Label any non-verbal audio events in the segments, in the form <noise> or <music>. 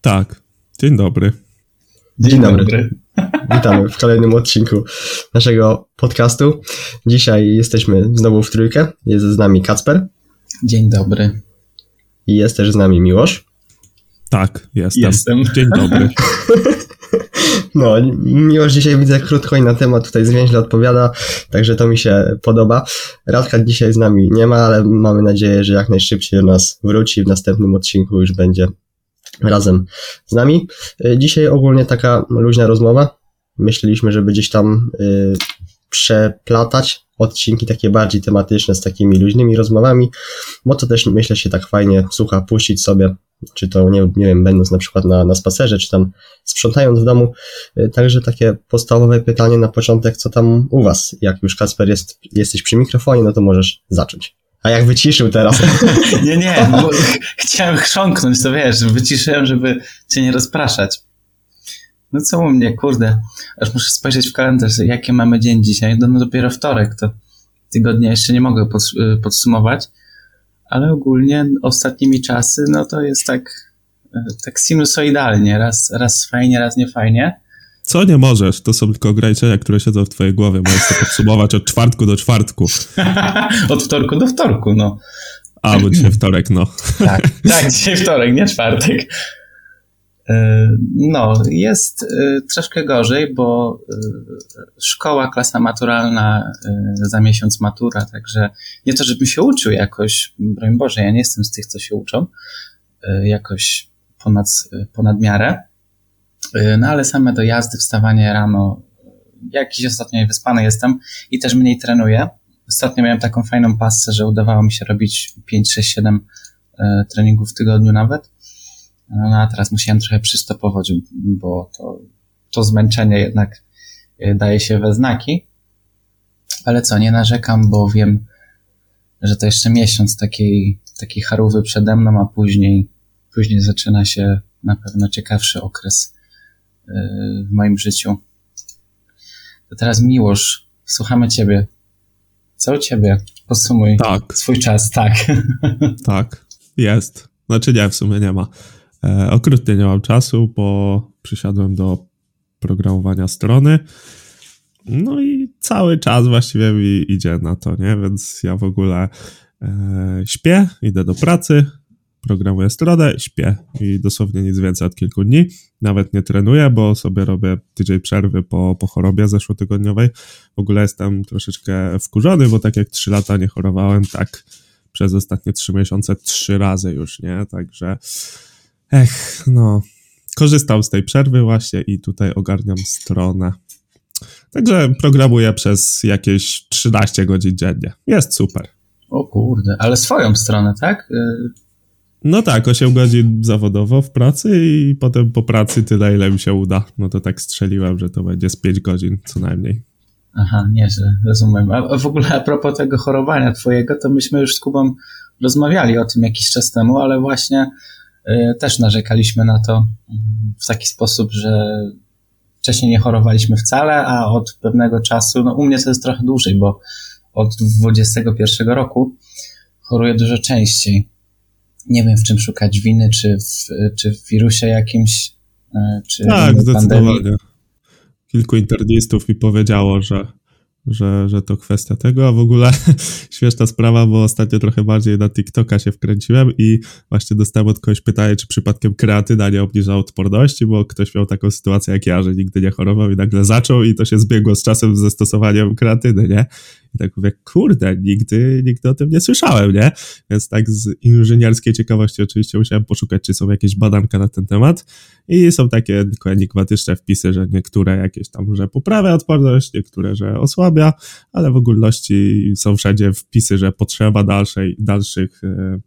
Tak. Dzień dobry. Dzień, Dzień dobry. dobry. <laughs> Witamy w kolejnym odcinku naszego podcastu. Dzisiaj jesteśmy znowu w trójkę. Jest z nami Kacper. Dzień dobry. I jest też z nami Miłosz. Tak, jestem. Jestem. Dzień dobry. <laughs> No, Miłosz dzisiaj widzę krótko i na temat tutaj zwięźle odpowiada, także to mi się podoba. Radka dzisiaj z nami nie ma, ale mamy nadzieję, że jak najszybciej do nas wróci. W następnym odcinku już będzie razem z nami. Y, dzisiaj ogólnie taka luźna rozmowa. Myśleliśmy, żeby gdzieś tam y, przeplatać odcinki takie bardziej tematyczne z takimi luźnymi rozmowami, bo to też myślę się tak fajnie słucha, puścić sobie, czy to nie, nie wiem, będąc na przykład na, na spacerze, czy tam sprzątając w domu. Y, także takie podstawowe pytanie na początek, co tam u Was? Jak już Kasper jest, jesteś przy mikrofonie, no to możesz zacząć. A jak wyciszył teraz? <laughs> nie, nie, bo chciałem chrząknąć, to wiesz, wyciszyłem, żeby cię nie rozpraszać. No co u mnie, kurde, aż muszę spojrzeć w kalendarz, jaki mamy dzień dzisiaj, no, no dopiero wtorek, to tygodnia jeszcze nie mogę y, podsumować, ale ogólnie ostatnimi czasy, no to jest tak, y, tak sinusoidalnie, raz, raz fajnie, raz nie fajnie. Co nie możesz? To są tylko ograniczenia, które siedzą w twojej głowie. Możesz to podsumować od czwartku do czwartku. <laughs> od wtorku do wtorku, no. A, bo dzisiaj wtorek, no. <laughs> tak, tak, dzisiaj wtorek, nie czwartek. E, no, jest e, troszkę gorzej, bo e, szkoła, klasa maturalna, za miesiąc matura, także nie to, żebym się uczył jakoś, broń Boże, ja nie jestem z tych, co się uczą, jakoś ponad, ponad miarę, no ale same dojazdy, wstawanie rano, jakiś ostatnio wyspany jestem i też mniej trenuję. Ostatnio miałem taką fajną pasę, że udawało mi się robić 5, 6, 7 treningów w tygodniu nawet no a teraz musiałem trochę przystopować, bo to, to zmęczenie jednak e, daje się we znaki. Ale co, nie narzekam, bo wiem, że to jeszcze miesiąc takiej, takiej charówy przede mną, a później, później zaczyna się na pewno ciekawszy okres w moim życiu. To teraz Miłosz, słuchamy Ciebie. Co u Ciebie? Posumuj tak. swój czas, tak. <laughs> Tak, jest. Znaczy nie, w sumie nie ma. E, okrutnie nie mam czasu, bo przysiadłem do programowania strony. No i cały czas właściwie mi idzie na to, nie? Więc ja w ogóle e, śpię, idę do pracy, programuję stronę, śpię i dosłownie nic więcej od kilku dni. Nawet nie trenuję, bo sobie robię tydzień przerwy po, po chorobie zeszłotygodniowej. W ogóle jestem troszeczkę wkurzony, bo tak jak trzy lata nie chorowałem, tak przez ostatnie trzy miesiące trzy razy już, nie? Także Ech, no. Korzystam z tej przerwy właśnie i tutaj ogarniam stronę. Także programuję przez jakieś 13 godzin dziennie. Jest super. O kurde, ale swoją stronę, tak? No tak, 8 godzin zawodowo w pracy i potem po pracy tyle, ile mi się uda. No to tak strzeliłem, że to będzie z 5 godzin co najmniej. Aha, nieźle, rozumiem. A w ogóle a propos tego chorowania twojego, to myśmy już z Kubą rozmawiali o tym jakiś czas temu, ale właśnie Y, też narzekaliśmy na to w taki sposób, że wcześniej nie chorowaliśmy wcale, a od pewnego czasu, no u mnie to jest trochę dłużej, bo od 21 roku choruję dużo częściej. Nie wiem, w czym szukać winy, czy w, czy w wirusie jakimś, y, czy tak, w zdecydowanie. Pandemii. Kilku internistów mi powiedziało, że że, że to kwestia tego, a w ogóle <laughs> śmieszna sprawa, bo ostatnio trochę bardziej na TikToka się wkręciłem i właśnie dostałem od kogoś pytanie, czy przypadkiem kreatyna nie obniża odporności, bo ktoś miał taką sytuację jak ja, że nigdy nie chorował i nagle zaczął i to się zbiegło z czasem ze stosowaniem kreatyny, nie? I tak mówię, kurde, nigdy, nigdy o tym nie słyszałem, nie? Więc tak z inżynierskiej ciekawości oczywiście musiałem poszukać, czy są jakieś badanka na ten temat i są takie tylko enigmatyczne wpisy, że niektóre jakieś tam, że poprawia odporność, niektóre, że osłabia, ale w ogólności są wszędzie wpisy, że potrzeba dalszej, dalszych e,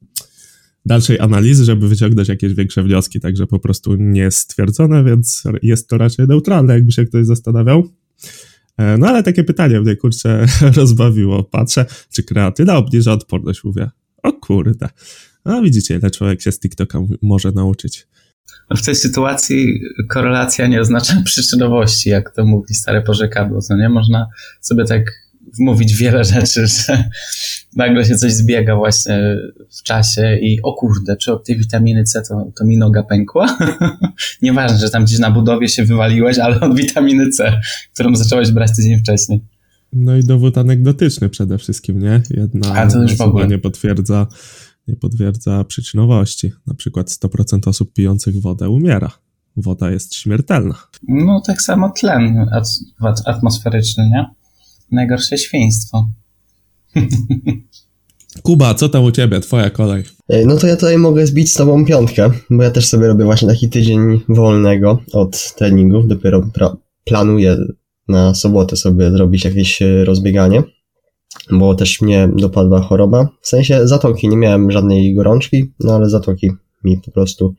dalszej analizy, żeby wyciągnąć jakieś większe wnioski, także po prostu nie stwierdzone, więc jest to raczej neutralne, jakby się ktoś zastanawiał. E, no ale takie pytanie mnie, kurczę, <laughs> rozbawiło. Patrzę, czy kreatyna obniża odporność? Mówię, o kurde. A widzicie, ile człowiek się z TikToka może nauczyć. W tej sytuacji korelacja nie oznacza <laughs> przyczynowości, jak to mówi stare porzekadło, co nie? Można sobie tak wmówić wiele rzeczy, <laughs> że nagle się coś zbiega właśnie w czasie i o kurde, czy od tej witaminy C to, to mi noga pękła? <laughs> Nieważne, że tam gdzieś na budowie się wywaliłeś, ale od witaminy C, którą zacząłeś brać tydzień wcześniej. No i dowód anegdotyczny przede wszystkim, nie? Jedna A to już w ogóle. nie potwierdza, nie potwierdza przyczynowości. Na przykład 100% osób pijących wodę umiera. Woda jest śmiertelna. No tak samo tlen atmosferyczny, nie? Najgorsze świństwo. <laughs> Kuba, co tam u ciebie? Twoja kolej. E, no to ja tutaj mogę zbić z tobą piątkę, bo ja też sobie robię właśnie taki tydzień wolnego od treningów. Dopiero planuję na sobotę sobie zrobić jakieś e, rozbieganie, bo też mnie dopadła choroba. W sensie zatoki, nie miałem żadnej gorączki, no ale zatoki mi po prostu...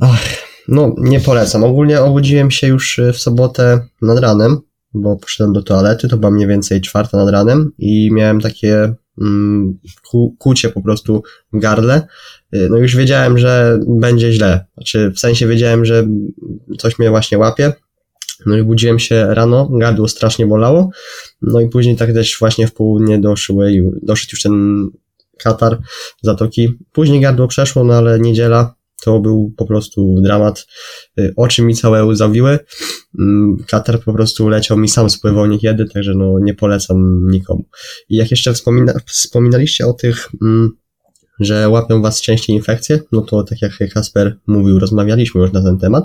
Ach, no nie polecam. Ogólnie obudziłem się już e, w sobotę nad ranem, bo poszedłem do toalety, to była mniej więcej czwarta nad ranem i miałem takie mm, kucie po prostu w gardle. E, no już wiedziałem, że będzie źle. Znaczy w sensie wiedziałem, że coś mnie właśnie łapie, no i budziłem się rano, gardło strasznie bolało, no i później tak też właśnie w południe doszły, doszedł już ten katar, zatoki. Później gardło przeszło, no ale niedziela to był po prostu dramat. Y, oczy mi całe zawiły. Mm, katar po prostu leciał mi sam spływał niekiedy, także no nie polecam nikomu. I jak jeszcze wspomina, wspominaliście o tych, mm, że łapią was częściej infekcje, no to tak jak Kasper mówił, rozmawialiśmy już na ten temat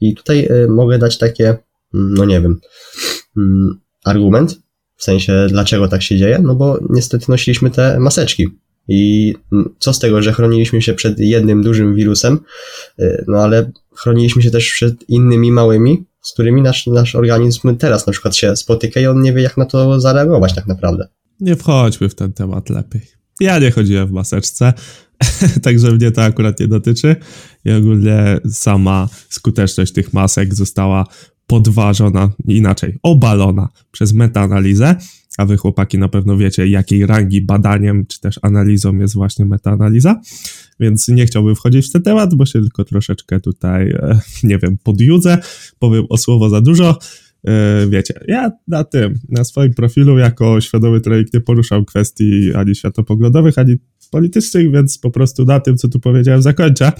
i tutaj y, mogę dać takie no nie wiem, mm, argument, w sensie dlaczego tak się dzieje, no bo niestety nosiliśmy te maseczki. I co z tego, że chroniliśmy się przed jednym dużym wirusem, y, no ale chroniliśmy się też przed innymi małymi, z którymi nasz, nasz organizm teraz na przykład się spotyka i on nie wie, jak na to zareagować tak naprawdę. Nie wchodźmy w ten temat lepiej. Ja nie chodziłem w maseczce, <laughs> także mnie to akurat nie dotyczy. I ogólnie sama skuteczność tych masek została podważona, inaczej, obalona przez metaanalizę, a wy chłopaki na pewno wiecie, jakiej rangi badaniem czy też analizą jest właśnie metaanaliza, więc nie chciałbym wchodzić w ten temat, bo się tylko troszeczkę tutaj, e, <laughs> nie wiem, podjudzę, powiem o słowo za dużo, e, wiecie, ja na tym, na swoim profilu jako świadomy trójk nie poruszał kwestii ani światopoglądowych, ani politycznych, więc po prostu na tym, co tu powiedziałem, zakończę.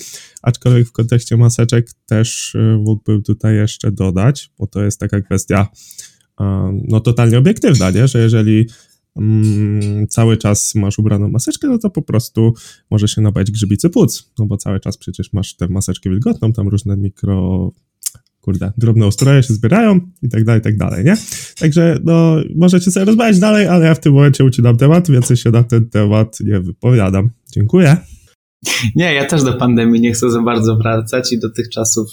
Aczkolwiek w kontekście maseczek też y, mógłbym tutaj jeszcze dodać, bo to jest taka kwestia no totalnie obiektywna, nie? że jeżeli mm, cały czas masz ubraną maseczkę, no to po prostu może się nabać grzybicy płuc, no bo cały czas przecież masz tę maseczkę wilgotną, tam różne mikro kurde, drobne ustroje się zbierają i tak dalej, i tak dalej, nie? Także, no, możecie sobie rozmawiać dalej, ale ja w tym momencie ucinam temat, więc się na ten temat nie wypowiadam. Dziękuję. Nie, ja też do pandemii nie chcę za bardzo wracać i do tych czasów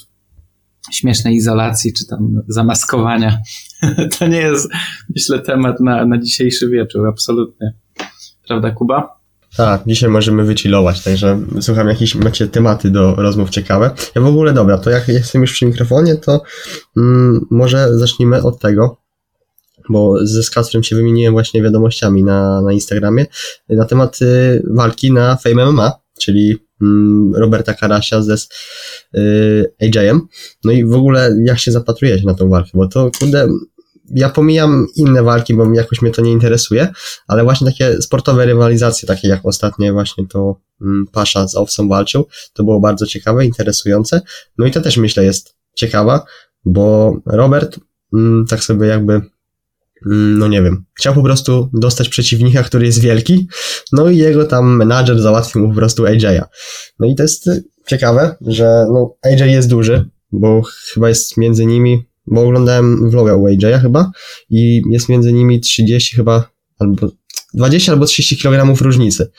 śmiesznej izolacji, czy tam zamaskowania. <laughs> To nie jest, myślę, temat na, na dzisiejszy wieczór, absolutnie. Prawda, Kuba? Tak, dzisiaj możemy wychillować, także słucham jakieś macie tematy do rozmów ciekawe. Ja w ogóle dobra, to jak jestem już przy mikrofonie, to mm, może zacznijmy od tego, bo ze Skasprem się wymieniłem właśnie wiadomościami na, na Instagramie na temat y, walki na Fame MMA, czyli Roberta Karasia ze y, AJ-em. No i w ogóle jak się zapatrujecie na tą walkę, bo to kurde ja pomijam inne walki, bo jakoś mnie to nie interesuje, ale właśnie takie sportowe rywalizacje, takie jak ostatnie właśnie to mm, Pasza z Owcą walczył, to było bardzo ciekawe, interesujące. No i to też myślę jest ciekawa, bo Robert mm, tak sobie jakby mm, no nie wiem, chciał po prostu dostać przeciwnika, który jest wielki, no i jego tam menadżer załatwił mu po prostu AJ'a. No i to jest ciekawe, że no AJ jest duży, bo chyba jest między nimi bo oglądałem vloga u AJ'a chyba i jest między nimi 30 chyba, albo 20 albo 30 kg różnicy.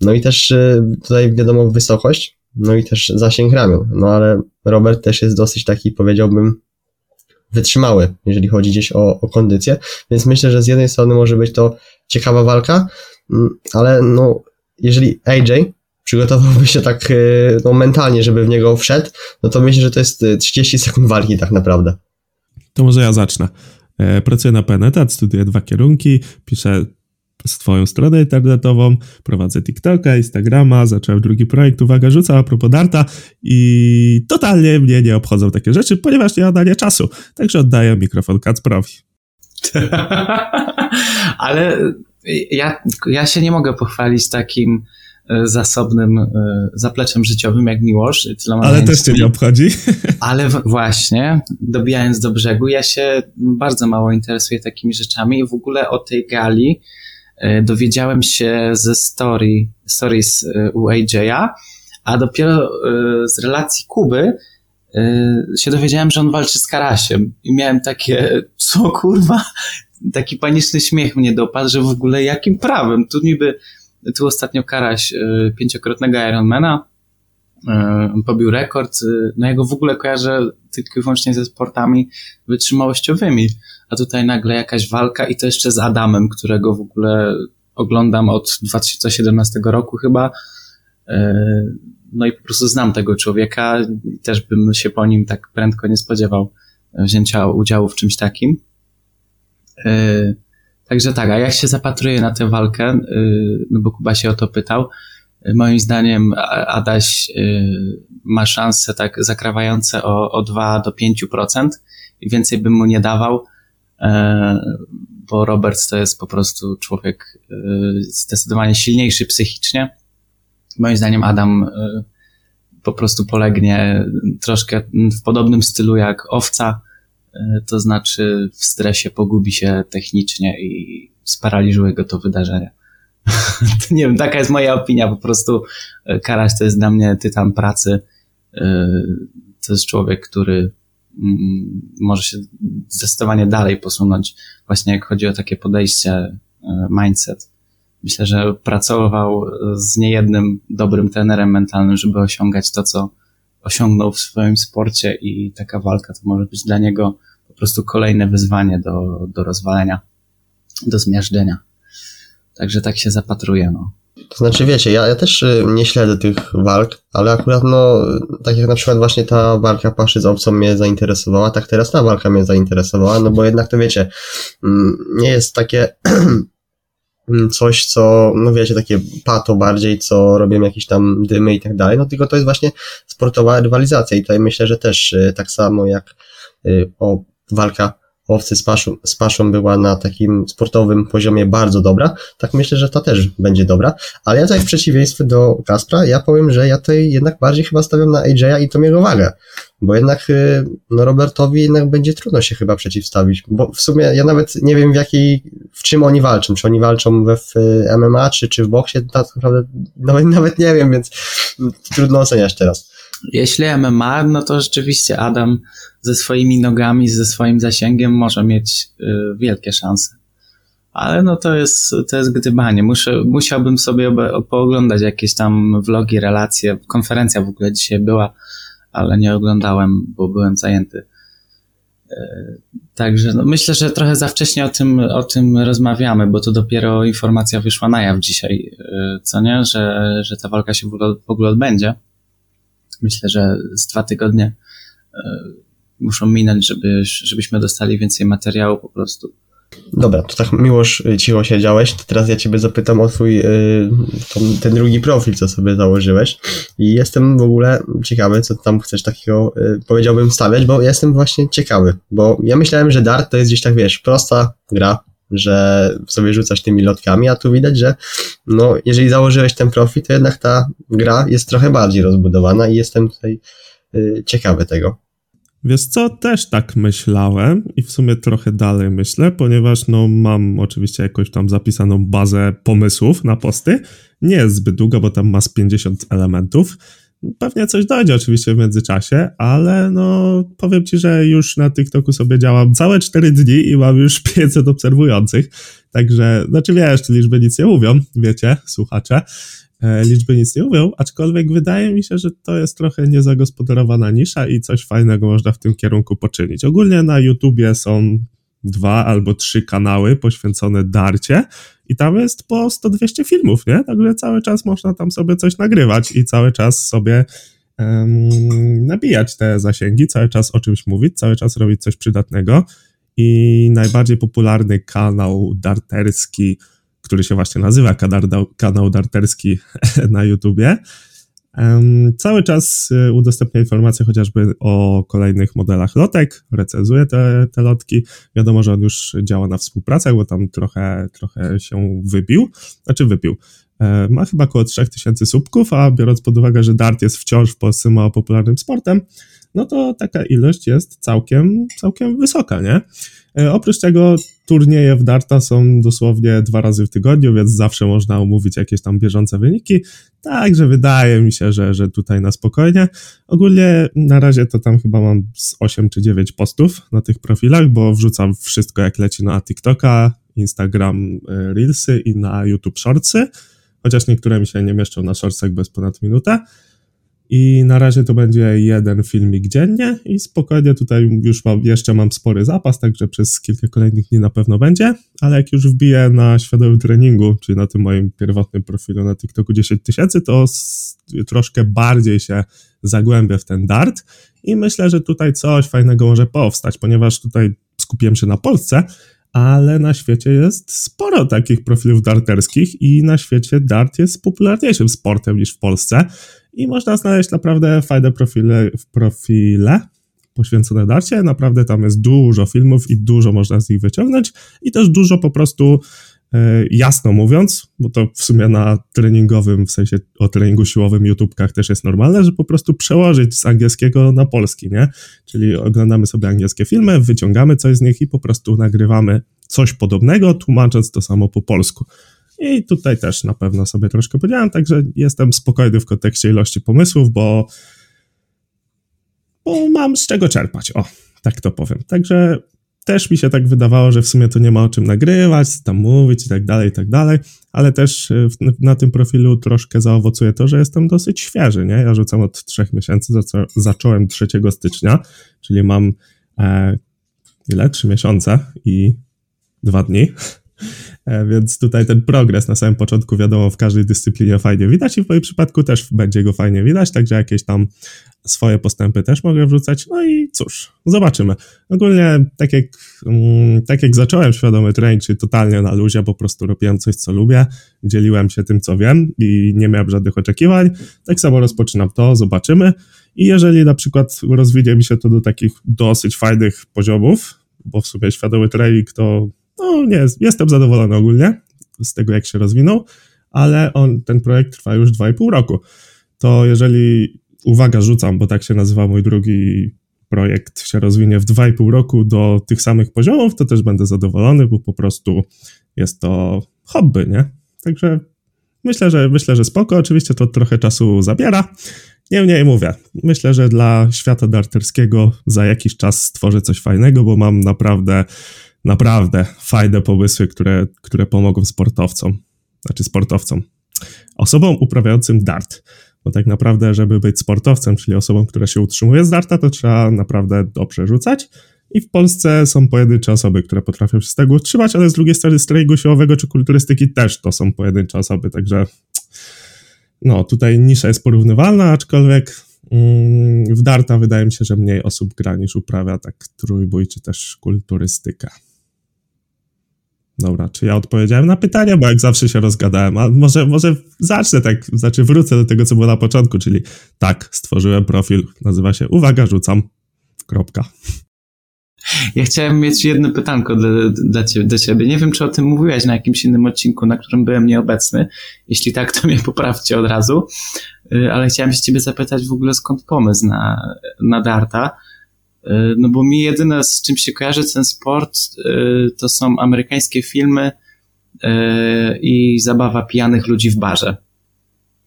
No i też y, tutaj wiadomo wysokość, no i też zasięg ramion, no ale Robert też jest dosyć taki, powiedziałbym, wytrzymały, jeżeli chodzi gdzieś o, o kondycję, więc myślę, że z jednej strony może być to ciekawa walka, mm, ale no, jeżeli AJ przygotowałby się tak y, no, mentalnie, żeby w niego wszedł, no to myślę, że to jest 30 y, sekund walki tak naprawdę. To może ja zacznę. E, pracuję na Penetat, studiuję dwa kierunki, piszę swoją stronę internetową, prowadzę TikToka, Instagrama, zacząłem drugi projekt, uwaga, rzucam a propos Darta i totalnie mnie nie obchodzą takie rzeczy, ponieważ nie nie czasu. Także oddaję mikrofon Kacprowi. <laughs> Ale ja, ja się nie mogę pochwalić takim e, zasobnym e, zapleczem życiowym jak Miłosz. Ale też cię nie obchodzi. <laughs> Ale właśnie, dobijając do brzegu, ja się bardzo mało interesuję takimi rzeczami i w ogóle o tej gali dowiedziałem się ze story, stories u AJ'a, a dopiero z relacji Kuby się dowiedziałem, że on walczy z Karasiem i miałem takie, <laughs> co kurwa, taki paniczny śmiech mnie dopadł, że w ogóle jakim prawem? Tu niby, tu ostatnio Karaś pięciokrotnego Ironmana pobił rekord, y, no ja go w ogóle kojarzę tylko i wyłącznie ze sportami wytrzymałościowymi, a tutaj nagle jakaś walka i to jeszcze z Adamem, którego w ogóle oglądam od 2017 roku chyba, no i po prostu znam tego człowieka też bym się po nim tak prędko nie spodziewał wzięcia udziału w czymś takim. Także tak, a jak się zapatruję na tę walkę, no bo Kuba się o to pytał, moim zdaniem Adaś ma szanse tak zakrawające o, o 2 do 5% i więcej bym mu nie dawał, bo Robert to jest po prostu człowiek zdecydowanie silniejszy psychicznie. Moim zdaniem Adam po prostu polegnie troszkę w podobnym stylu jak owca, E, to znaczy w stresie pogubi się technicznie i sparaliżuje go to wydarzenie. <laughs> nie wiem, taka jest moja opinia, po prostu e, Karaś to jest dla mnie tytan pracy. E, to jest człowiek, który mm, może się zdecydowanie dalej posunąć, właśnie jak chodzi o takie podejście, mindset. Myślę, że pracował z niejednym dobrym trenerem mentalnym, żeby osiągać to, co osiągnął w swoim sporcie i taka walka to może być dla niego po prostu kolejne wyzwanie do, do rozwalenia, do zmiażdżenia. Także tak się zapatruję, no. To znaczy, wiecie, ja, ja też y, nie śledzę tych walk, ale akurat, no, tak jak na przykład właśnie ta walka Paszy z obcą mnie zainteresowała, tak teraz ta walka mnie zainteresowała, no bo jednak to wiecie, mm, nie jest takie <clears throat> coś, co, no wiecie, takie pato bardziej, co robią jakieś tam dymy i tak dalej, no tylko to jest właśnie sportowa rywalizacja i tutaj myślę, że też y, tak samo jak y, o walka owcy z paszą, z paszą była na takim sportowym poziomie bardzo dobra, tak myślę, że ta też będzie dobra, ale ja tutaj w przeciwieństwie do Kaspra, ja powiem, że ja tutaj jednak bardziej chyba stawiam na AJ'a i Tomiego Wagę, bo jednak y, no Robertowi jednak będzie trudno się chyba przeciwstawić, bo w sumie ja nawet nie wiem w jakiej, w czym oni walczą, czy oni walczą we w MMA, czy, czy w boksie, tak naprawdę nawet, nawet nie wiem, więc trudno oceniać teraz. Jeśli MMA, no to rzeczywiście Adam ze swoimi nogami, ze swoim zasięgiem może mieć y, wielkie szanse. Ale no to jest, to jest gdybanie. Muszę, musiałbym sobie pooglądać jakieś tam vlogi, relacje. Konferencja w ogóle dzisiaj była, ale nie oglądałem, bo byłem zajęty. Y, także no myślę, że trochę za wcześnie o tym, o tym rozmawiamy, bo to dopiero informacja wyszła na jaw dzisiaj, y, co nie? Że, że ta walka się w ogóle, w ogóle odbędzie. Myślę, że z dwa tygodnie muszą minąć, żeby, żebyśmy dostali więcej materiału po prostu. Dobra, to tak miłoż y, cicho siedziałeś, to teraz ja ciebie zapytam o twój, yy, ten drugi profil, co sobie założyłeś i jestem w ogóle ciekawy, co tam chcesz takiego, yy, powiedziałbym, stawiać, bo jestem właśnie ciekawy, bo ja myślałem, że Dart to jest gdzieś tak, wiesz, prosta gra, że sobie rzucasz tymi lotkami, a tu widać, że no, jeżeli założyłeś ten profil, to jednak ta gra jest trochę bardziej rozbudowana i jestem tutaj yy, ciekawy tego. Wiesz co, też tak myślałem i w sumie trochę dalej myślę, ponieważ no mam oczywiście jakąś tam zapisaną bazę pomysłów na posty. Nie jest zbyt długa, bo tam ma z 50 elementów. Pewnie coś dojdzie oczywiście w międzyczasie, ale no powiem ci, że już na TikToku sobie działam całe 4 dni i mam już <laughs> 500 obserwujących. Także, znaczy wiesz, liczby nic nie mówią, wiecie, słuchacze. E, liczby nic nie mówią, aczkolwiek wydaje mi się, że to jest trochę niezagospodarowana nisza i coś fajnego można w tym kierunku poczynić. Ogólnie na YouTubie są dwa albo trzy kanały poświęcone darcie i tam jest po 100-200 filmów, nie? Także cały czas można tam sobie coś nagrywać i cały czas sobie um, nabijać te zasięgi, cały czas o czymś mówić, cały czas robić coś przydatnego i najbardziej popularny kanał darterski który się właśnie nazywa kanał, darterski <laughs> na YouTubie, Cały czas y, udostępnia informacje chociażby o kolejnych modelach lotek, recenzuje te, te lotki. Wiadomo, że on już działa na współpracach, bo tam trochę, trochę się wybił, znaczy wybił. E, ma chyba około 3000 subków, a biorąc pod uwagę, że dart jest wciąż w Polsce mało popularnym sportem, no to taka ilość jest całkiem, całkiem wysoka, nie? E, oprócz tego turnieje w darta są dosłownie dwa razy w tygodniu, więc zawsze można omówić jakieś tam bieżące wyniki, także wydaje mi się, że, że tutaj na spokojnie. Ogólnie na razie to tam chyba mam z 8 czy 9 postów na tych profilach, bo wrzucam wszystko jak leci na TikToka, Instagram e, Reelsy i na YouTube Shortsy, chociaż niektóre mi się nie mieszczą na Shortsach bez ponad minutę. I na razie to będzie jeden filmik dziennie i spokojnie tutaj już mam, jeszcze mam spory zapas, także przez kilka kolejnych dni na pewno będzie, ale jak już wbiję na świadomym treningu, czyli na tym moim pierwotnym profilu na TikToku 10 tysięcy, to troszkę bardziej się zagłębię w ten dart i myślę, że tutaj coś fajnego może powstać, ponieważ tutaj skupiłem się na Polsce, ale na świecie jest sporo takich profilów darterskich i na świecie dart jest popularniejszym sportem niż w Polsce i można znaleźć naprawdę fajne profile, profile poświęcone darcie. Naprawdę tam jest dużo filmów i dużo można z nich wyciągnąć i też dużo po prostu e, jasno mówiąc, bo to w sumie na treningowym, w sensie o treningu siłowym YouTubekach też jest normalne, że po prostu przełożyć z angielskiego na polski, nie? Czyli oglądamy sobie angielskie filmy, wyciągamy coś z nich i po prostu nagrywamy coś podobnego, tłumacząc to samo po polsku. I tutaj też na pewno sobie troszkę podziałem, także jestem spokojny w kontekście ilości pomysłów, bo, bo mam z czego czerpać. O, tak to powiem. Także też mi się tak wydawało, że w sumie tu nie ma o czym nagrywać, tam mówić i tak dalej, i tak dalej, ale też y, na tym profilu troszkę zaowocuje to, że jestem dosyć świeży, nie? Ja rzucam od trzech miesięcy, zacząłem 3 stycznia, czyli mam e, ile? Trzy miesiące i dwa dni. E, więc tutaj ten progres na samym początku, wiadomo, w każdej dyscyplinie fajnie widać i w moim przypadku też będzie go fajnie widać, także jakieś tam swoje postępy też mogę wrzucać. No i cóż, zobaczymy. Ogólnie, tak jak, mm, tak jak zacząłem świadomy trening, czyli totalnie na luzie, po prostu robiłem coś, co lubię, dzieliłem się tym, co wiem i nie miałem żadnych oczekiwań. Tak samo rozpoczynam to, zobaczymy. I jeżeli na przykład rozwinie mi się to do takich dosyć fajnych poziomów, bo w sumie świadomy trening to no nie, jestem zadowolony ogólnie z tego, jak się rozwinął, ale on, ten projekt trwa już 2,5 roku. To jeżeli, uwaga, rzucam, bo tak się nazywa mój drugi projekt, się rozwinie w 2,5 roku do tych samych poziomów, to też będę zadowolony, bo po prostu jest to hobby, nie? Także myślę, że myślę, że spoko. Oczywiście to trochę czasu zabiera. Niemniej mówię, myślę, że dla świata darterskiego za jakiś czas stworzę coś fajnego, bo mam naprawdę naprawdę fajne pomysły, które, które pomogą sportowcom, znaczy sportowcom, osobom uprawiającym dart. Bo tak naprawdę, żeby być sportowcem, czyli osobą, która się utrzymuje z darta, to trzeba naprawdę dobrze rzucać. I w Polsce są pojedyncze osoby, które potrafią się z tego utrzymać, ale z drugiej strony z treningu siłowego czy kulturystyki też to są pojedyncze osoby, także no tutaj nisza jest porównywalna, aczkolwiek mm, w darta wydaje mi się, że mniej osób gra niż uprawia tak trójbój czy też kulturystyka. Dobra, czy ja odpowiedziałem na pytanie, bo jak zawsze się rozgadałem, a może, może zacznę tak, znaczy wrócę do tego, co było na początku, czyli tak, stworzyłem profil, nazywa się Uwaga, rzucam, kropka. Ja chciałem mieć jedno pytanko dla, dla ciebie, do ciebie. Nie wiem, czy o tym mówiłeś na jakimś innym odcinku, na którym byłem nieobecny. Jeśli tak, to mnie poprawcie od razu. Y, ale chciałem się ciebie zapytać w ogóle, skąd pomysł na, na Darta no bo mi jedyne z czym się kojarzy ten sport e, to są amerykańskie filmy e, i zabawa pijanych ludzi w barze.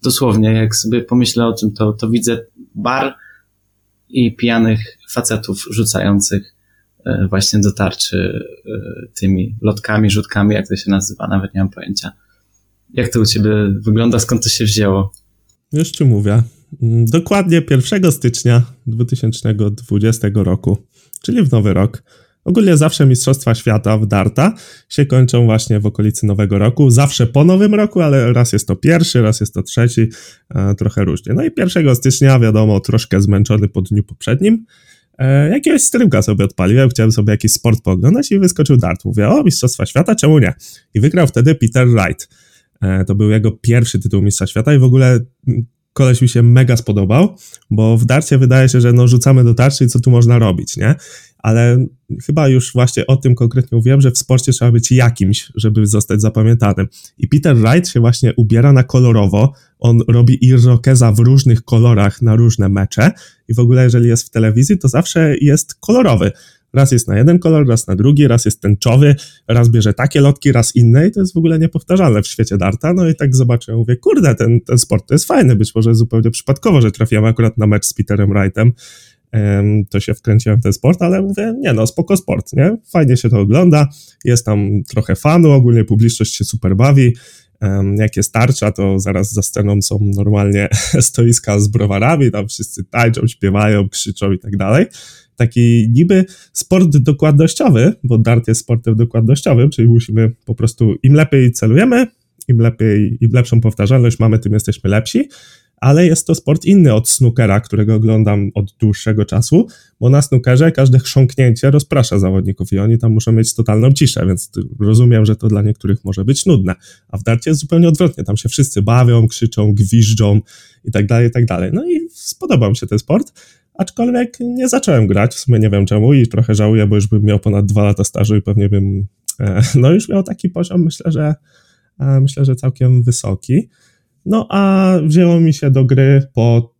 Dosłownie, jak sobie pomyślę o tym, to, to widzę bar i pijanych facetów rzucających właśnie do tarczy tymi lotkami, rzutkami, jak to się nazywa, nawet nie mam pojęcia. Jak to u ciebie wygląda, skąd to się wzięło? Już ci mówię. Mm, dokładnie 1 stycznia 2020 roku, czyli w nowy rok. Ogólnie zawsze Mistrzostwa Świata w Darta się kończą właśnie w okolicy Nowego Roku. Zawsze po Nowym Roku, ale raz jest to pierwszy, raz jest to trzeci, trochę różnie. No i 1 stycznia, wiadomo, troszkę zmęczony po dniu poprzednim, e, jakiegoś streamka sobie odpaliłem, chciałem sobie jakiś sport pooglądać i wyskoczył Dart. Mówię, o, Mistrzostwa Świata, czemu nie? I wygrał wtedy Peter Wright. E, to był jego pierwszy tytuł Mistrza Świata i w ogóle koleś mi się mega spodobał, bo w darcie wydaje się, że no rzucamy do tarczy i co tu można robić, nie? Ale chyba już właśnie o tym konkretnie mówiłem, że w sporcie trzeba być jakimś, żeby zostać zapamiętanym. I Peter Wright się właśnie ubiera na kolorowo, on robi irokeza w różnych kolorach na różne mecze i w ogóle jeżeli jest w telewizji, to zawsze jest kolorowy. Raz jest na jeden kolor, raz na drugi, raz jest tęczowy, raz bierze takie lotki, raz inne i to jest w ogóle niepowtarzalne w świecie darta. No i tak zobaczyłem, mówię, kurde, ten, ten sport to jest fajny, być może zupełnie przypadkowo, że trafiłem akurat na mecz z Peterem Wrightem, to się wkręciłem w ten sport, ale mówię, nie no, spoko sport, nie? Fajnie się to ogląda, jest tam trochę fanu, ogólnie publiczność się super bawi, jak jest tarcza, to zaraz za sceną są normalnie <laughs> stoiska z browarami, tam wszyscy tańczą, śpiewają, krzyczą i tak dalej. Taki niby sport dokładnościowy, bo dart jest sportem dokładnościowym, czyli musimy po prostu im lepiej celujemy, im lepiej, im lepszą powtarzalność mamy, tym jesteśmy lepsi, ale jest to sport inny od snookera, którego oglądam od dłuższego czasu, bo na snookerze każde chrząknięcie rozprasza zawodników i oni tam muszą mieć totalną ciszę, więc rozumiem, że to dla niektórych może być nudne. A w darcie jest zupełnie odwrotnie, tam się wszyscy bawią, krzyczą, gwiżdżą i tak dalej, i tak dalej. No i spodobał mi się ten sport aczkolwiek nie zacząłem grać, w sumie nie wiem czemu i trochę żałuję, bo już bym miał ponad dwa lata stażu i pewnie bym, e, <laughs> no już miał taki poziom, myślę, że e, myślę, że całkiem wysoki. No a wzięło mi się do gry po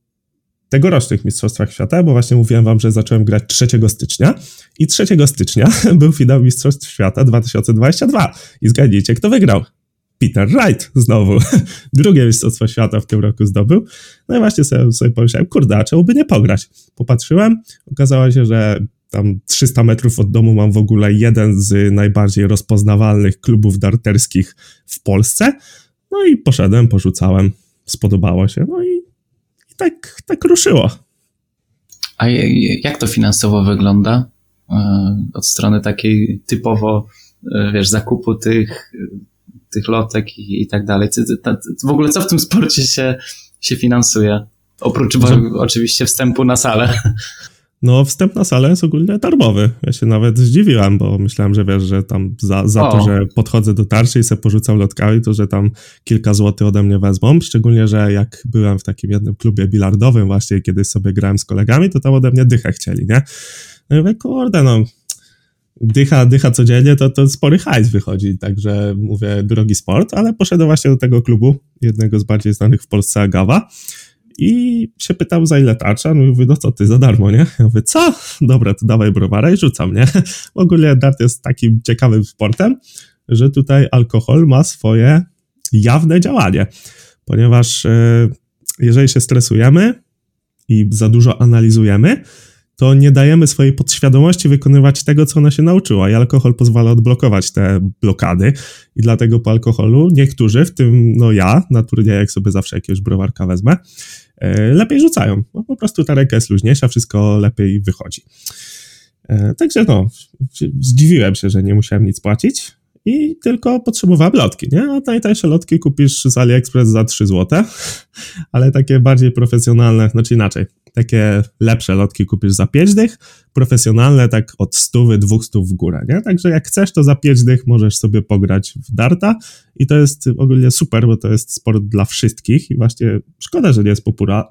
tegorocznych Mistrzostwach Świata, bo właśnie mówiłem wam, że zacząłem grać 3 stycznia i 3 stycznia <laughs> był finał Mistrzostw Świata 2022 i zgadnijcie, kto wygrał. Peter Wright znowu <laughs> drugie Mistrzostwo Świata w tym roku zdobył. No i właśnie sobie, sobie pomyślałem, kurde, a czemu by nie pograć? Popatrzyłem, okazało się, że tam 300 metrów od domu mam w ogóle jeden z najbardziej rozpoznawalnych klubów darterskich w Polsce. No i poszedłem, porzucałem, spodobało się, no i, i tak, tak ruszyło. A jak to finansowo wygląda? E, od strony takiej typowo, e, wiesz, zakupu tych tych lotek i, i tak dalej. W ogóle co w tym sporcie się, się finansuje? Oprócz że... oczywiście wstępu na salę. No, wstęp na salę jest ogólnie darmowy. Ja się nawet zdziwiłem, bo myślałem, że wiesz, że tam za, za to, że podchodzę do tarczy i sobie porzucam lotkami, to że tam kilka złotych ode mnie wezmą. Szczególnie, że jak byłem w takim jednym klubie bilardowym właśnie, kiedyś sobie grałem z kolegami, to tam ode mnie dychę chcieli, nie? No i mówię, kurde, no dycha, dycha codziennie, to, to spory hajs wychodzi, także mówię, drogi sport, ale poszedłem właśnie do tego klubu, jednego z bardziej znanych w Polsce, Agawa, i się pytał, za ile tarcza, no i mówię, no co ty, za darmo, nie? Ja mówię, co? Dobra, to dawaj browara i rzucam, nie? W ogóle dart jest takim ciekawym sportem, że tutaj alkohol ma swoje jawne działanie, ponieważ e, jeżeli się stresujemy i za dużo analizujemy, to nie dajemy swojej podświadomości wykonywać tego, co ona się nauczyła. I alkohol pozwala odblokować te blokady. I dlatego po alkoholu niektórzy, w tym no ja, na turniejach sobie zawsze jakiegoś browarka wezmę, lepiej rzucają. Bo po prostu ta ręka jest luźniejsza, wszystko lepiej wychodzi. E, także no, zdziwiłem się, że nie musiałem nic płacić i tylko potrzebowałem lotki, nie? A najtańsze lotki kupisz z AliExpress za 3 zł, <laughs> ale takie bardziej profesjonalne, znaczy inaczej, takie lepsze lotki kupisz za 5 dych, profesjonalne tak od 100, 200 w górę, nie? Także jak chcesz, to za 5 dych możesz sobie pograć w darta i to jest ogólnie super, bo to jest sport dla wszystkich i właśnie szkoda, że nie jest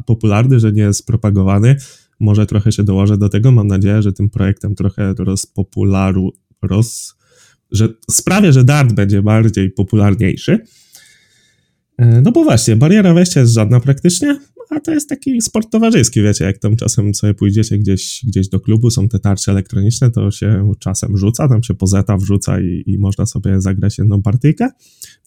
popularny, że nie jest propagowany. Może trochę się dołożę do tego, mam nadzieję, że tym projektem trochę rozpopularu, roz, że sprawia, że dart będzie bardziej popularniejszy. E, no bo właśnie, bariera wejścia jest żadna praktycznie, a to jest taki sport towarzyski, wiecie, jak tam czasem sobie pójdziecie gdzieś, gdzieś do klubu, są te tarcze elektroniczne, to się czasem rzuca, tam się pozeta wrzuca i, i można sobie zagrać jedną partyjkę.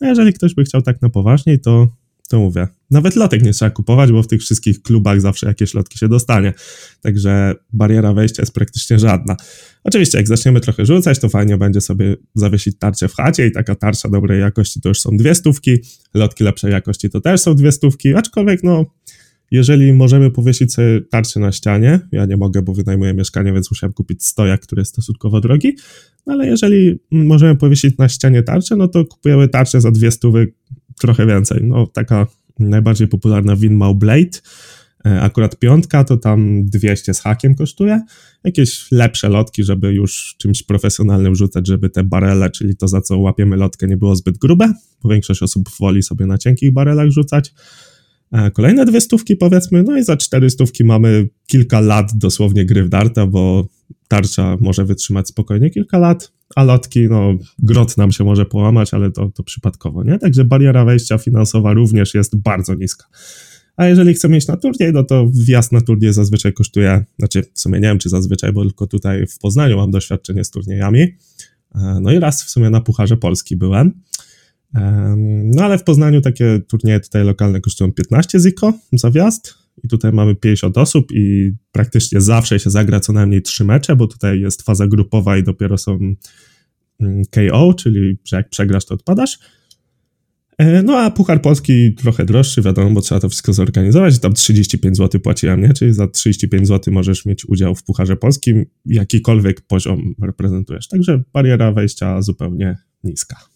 No jeżeli ktoś by chciał tak na poważniej, to, to mówię, nawet lotek nie trzeba kupować, bo w tych wszystkich klubach zawsze jakieś lotki się dostanie, także bariera wejścia jest praktycznie żadna. Oczywiście, jak zaczniemy trochę rzucać, to fajnie będzie sobie zawiesić tarczę w chacie i taka tarcza dobrej jakości to już są dwie stówki, lotki lepszej jakości to też są dwie stówki, aczkolwiek no jeżeli możemy powiesić sobie tarczę na ścianie, ja nie mogę, bo wynajmuję mieszkanie, więc musiałem kupić stojak, który jest stosunkowo drogi, no ale jeżeli możemy powiesić na ścianie tarczę, no to kupujemy tarczę za dwie stówy, trochę więcej. No taka najbardziej popularna Winmau Blade, e, akurat piątka to tam 200 z hakiem kosztuje. Jakieś lepsze lotki, żeby już czymś profesjonalnym rzucać, żeby te barele, czyli to za co łapiemy lotkę nie było zbyt grube, bo większość osób woli sobie na cienkich barelach rzucać. Kolejne dwie stówki powiedzmy, no i za cztery stówki mamy kilka lat dosłownie gry w darta, bo tarcza może wytrzymać spokojnie kilka lat, a lotki, no grot nam się może połamać, ale to, to przypadkowo, nie? Także bariera wejścia finansowa również jest bardzo niska. A jeżeli chcemy iść na turniej, no to wjazd na turniej zazwyczaj kosztuje, znaczy w sumie nie wiem czy zazwyczaj, bo tylko tutaj w Poznaniu mam doświadczenie z turniejami. E, no i raz w sumie na Pucharze Polski byłem. No ale w Poznaniu takie turnieje tutaj lokalne kosztują 15 ziko za wjazd i tutaj mamy 50 osób i praktycznie zawsze się zagra co najmniej 3 mecze, bo tutaj jest faza grupowa i dopiero są mm, KO, czyli że jak przegrasz to odpadasz. E, no a Puchar Polski trochę droższy, wiadomo, bo trzeba to wszystko zorganizować. Tam 35 zł płaciłem, nie? Czyli za 35 zł możesz mieć udział w Pucharze Polskim, jakikolwiek poziom reprezentujesz. Także bariera wejścia zupełnie niska.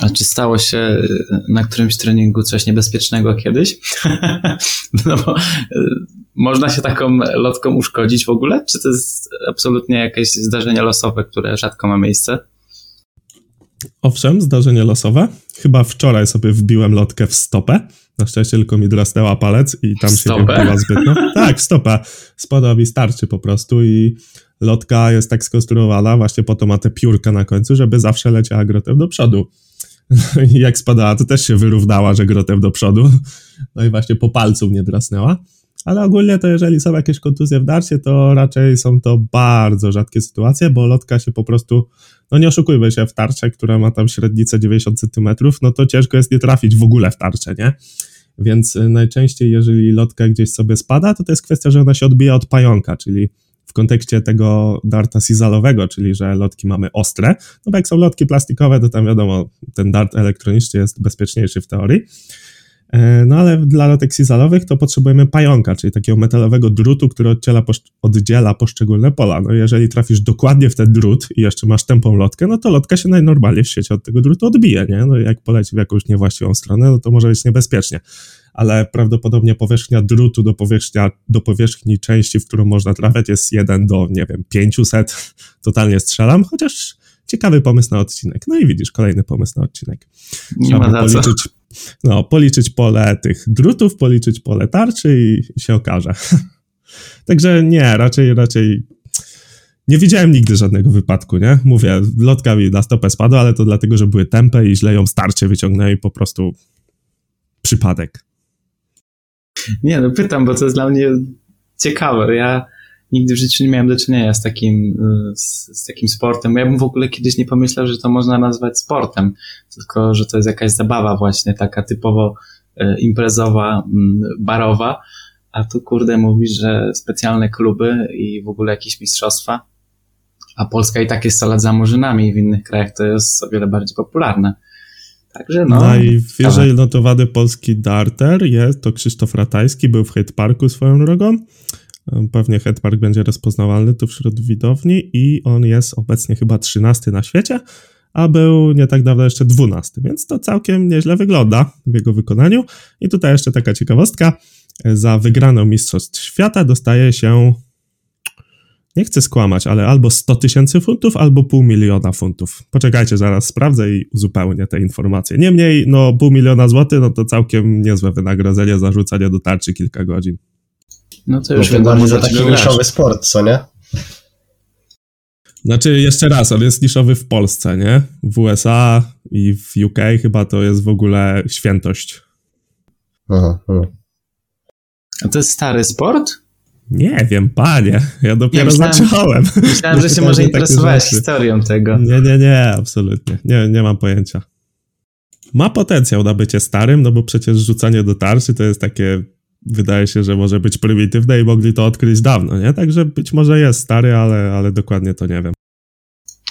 A czy stało się y, na którymś treningu coś niebezpiecznego kiedyś? <laughs> no bo y, można się taką lotką uszkodzić w ogóle? Czy to jest absolutnie jakieś zdarzenie losowe, które rzadko ma miejsce? Owszem, zdarzenie losowe. Chyba wczoraj sobie wbiłem lotkę w stopę. Na szczęście tylko mi drasnęła palec i tam się nie wbiła zbytnio. Tak, w stopę. Spoda mi starczy po prostu i lotka jest tak skonstruowana, właśnie po to ma te piórka na końcu, żeby zawsze leciała grotem do przodu. No i jak spadała, to też się wyrównała, że grotem do przodu. No i właśnie po palcu mnie drasnęła. Ale ogólnie to jeżeli są jakieś kontuzje w darcie, to raczej są to bardzo rzadkie sytuacje, bo lotka się po prostu, no nie oszukujmy się, w tarczę, która ma tam średnicę 90 cm, no to ciężko jest nie trafić w ogóle w tarczę, nie? Więc y, najczęściej, jeżeli lotka gdzieś sobie spada, to to jest kwestia, że ona się odbija od pająka, czyli kontekście tego darta sizalowego, czyli że lotki mamy ostre, no bo jak są lotki plastikowe, to tam wiadomo, ten dart elektroniczny jest bezpieczniejszy w teorii, e, no ale dla lotek sizalowych to potrzebujemy pająka, czyli takiego metalowego drutu, który oddziela, oddziela poszczególne pola. No jeżeli trafisz dokładnie w ten drut i jeszcze masz tępą lotkę, no to lotka się najnormalniej w świecie od tego drutu odbije, nie? No jak poleci w jakąś niewłaściwą stronę, no to może być niebezpiecznie ale prawdopodobnie powierzchnia drutu do, powierzchnia, do powierzchni części, w którą można trafiać jest 1 do, nie wiem, 500. Totalnie strzelam, chociaż ciekawy pomysł na odcinek. No i widzisz, kolejny pomysł na odcinek. Nie Trzeba ma policzyć, no, policzyć pole tych drutów, policzyć pole tarczy i, i się okaże. <laughs> Także nie, raczej, raczej nie widziałem nigdy żadnego wypadku, nie? Mówię, lotka mi na stopę spadła, ale to dlatego, że były tempe i źle ją starcie wyciągnęli po prostu przypadek. Nie, no pytam, bo to jest dla mnie ciekawe. Ja nigdy w życiu nie miałem do czynienia z takim, z, z, takim sportem. Ja bym w ogóle kiedyś nie pomyślał, że to można nazwać sportem, tylko że to jest jakaś zabawa właśnie, taka typowo e, imprezowa, barowa, a tu kurde mówisz, że specjalne kluby i w ogóle jakieś mistrzostwa, a Polska i tak jest 100 lat za murzynami w innych krajach to jest o wiele bardziej popularne. Także no. Najwyżej notowany polski darter jest to Krzysztof Ratajski, był w Hate Parku swoją drogą. Pewnie Head Park będzie rozpoznawalny tu wśród widowni i on jest obecnie chyba 13 na świecie, a był nie tak dawno jeszcze 12, więc to całkiem nieźle wygląda w jego wykonaniu. I tutaj jeszcze taka ciekawostka. Za wygraną Mistrzostw Świata dostaje się nie chcę skłamać, ale albo 100 tysięcy funtów, albo pół miliona funtów. Poczekajcie, zaraz sprawdzę i uzupełnię te informacje. Niemniej, no pół miliona złotych, no to całkiem niezłe wynagrodzenie za rzucanie do tarczy kilka godzin. No to już bardziej za taki niszowy sport, co nie? Znaczy, jeszcze raz, on jest niszowy w Polsce, nie? W USA i w UK chyba to jest w ogóle świętość. Aha, aha. A to jest stary sport? Nie wiem, panie. Ja dopiero ja myślałem, zacząłem. Myślałem, że się może interesowałeś historią tego. Nie, nie, nie, absolutnie. Nie, nie mam pojęcia. Ma potencjał na bycie starym, no bo przecież rzucanie do tarczy to jest takie, wydaje się, że może być prymitywne i mogli to odkryć dawno, nie? Także być może jest stary, ale, ale dokładnie to nie wiem.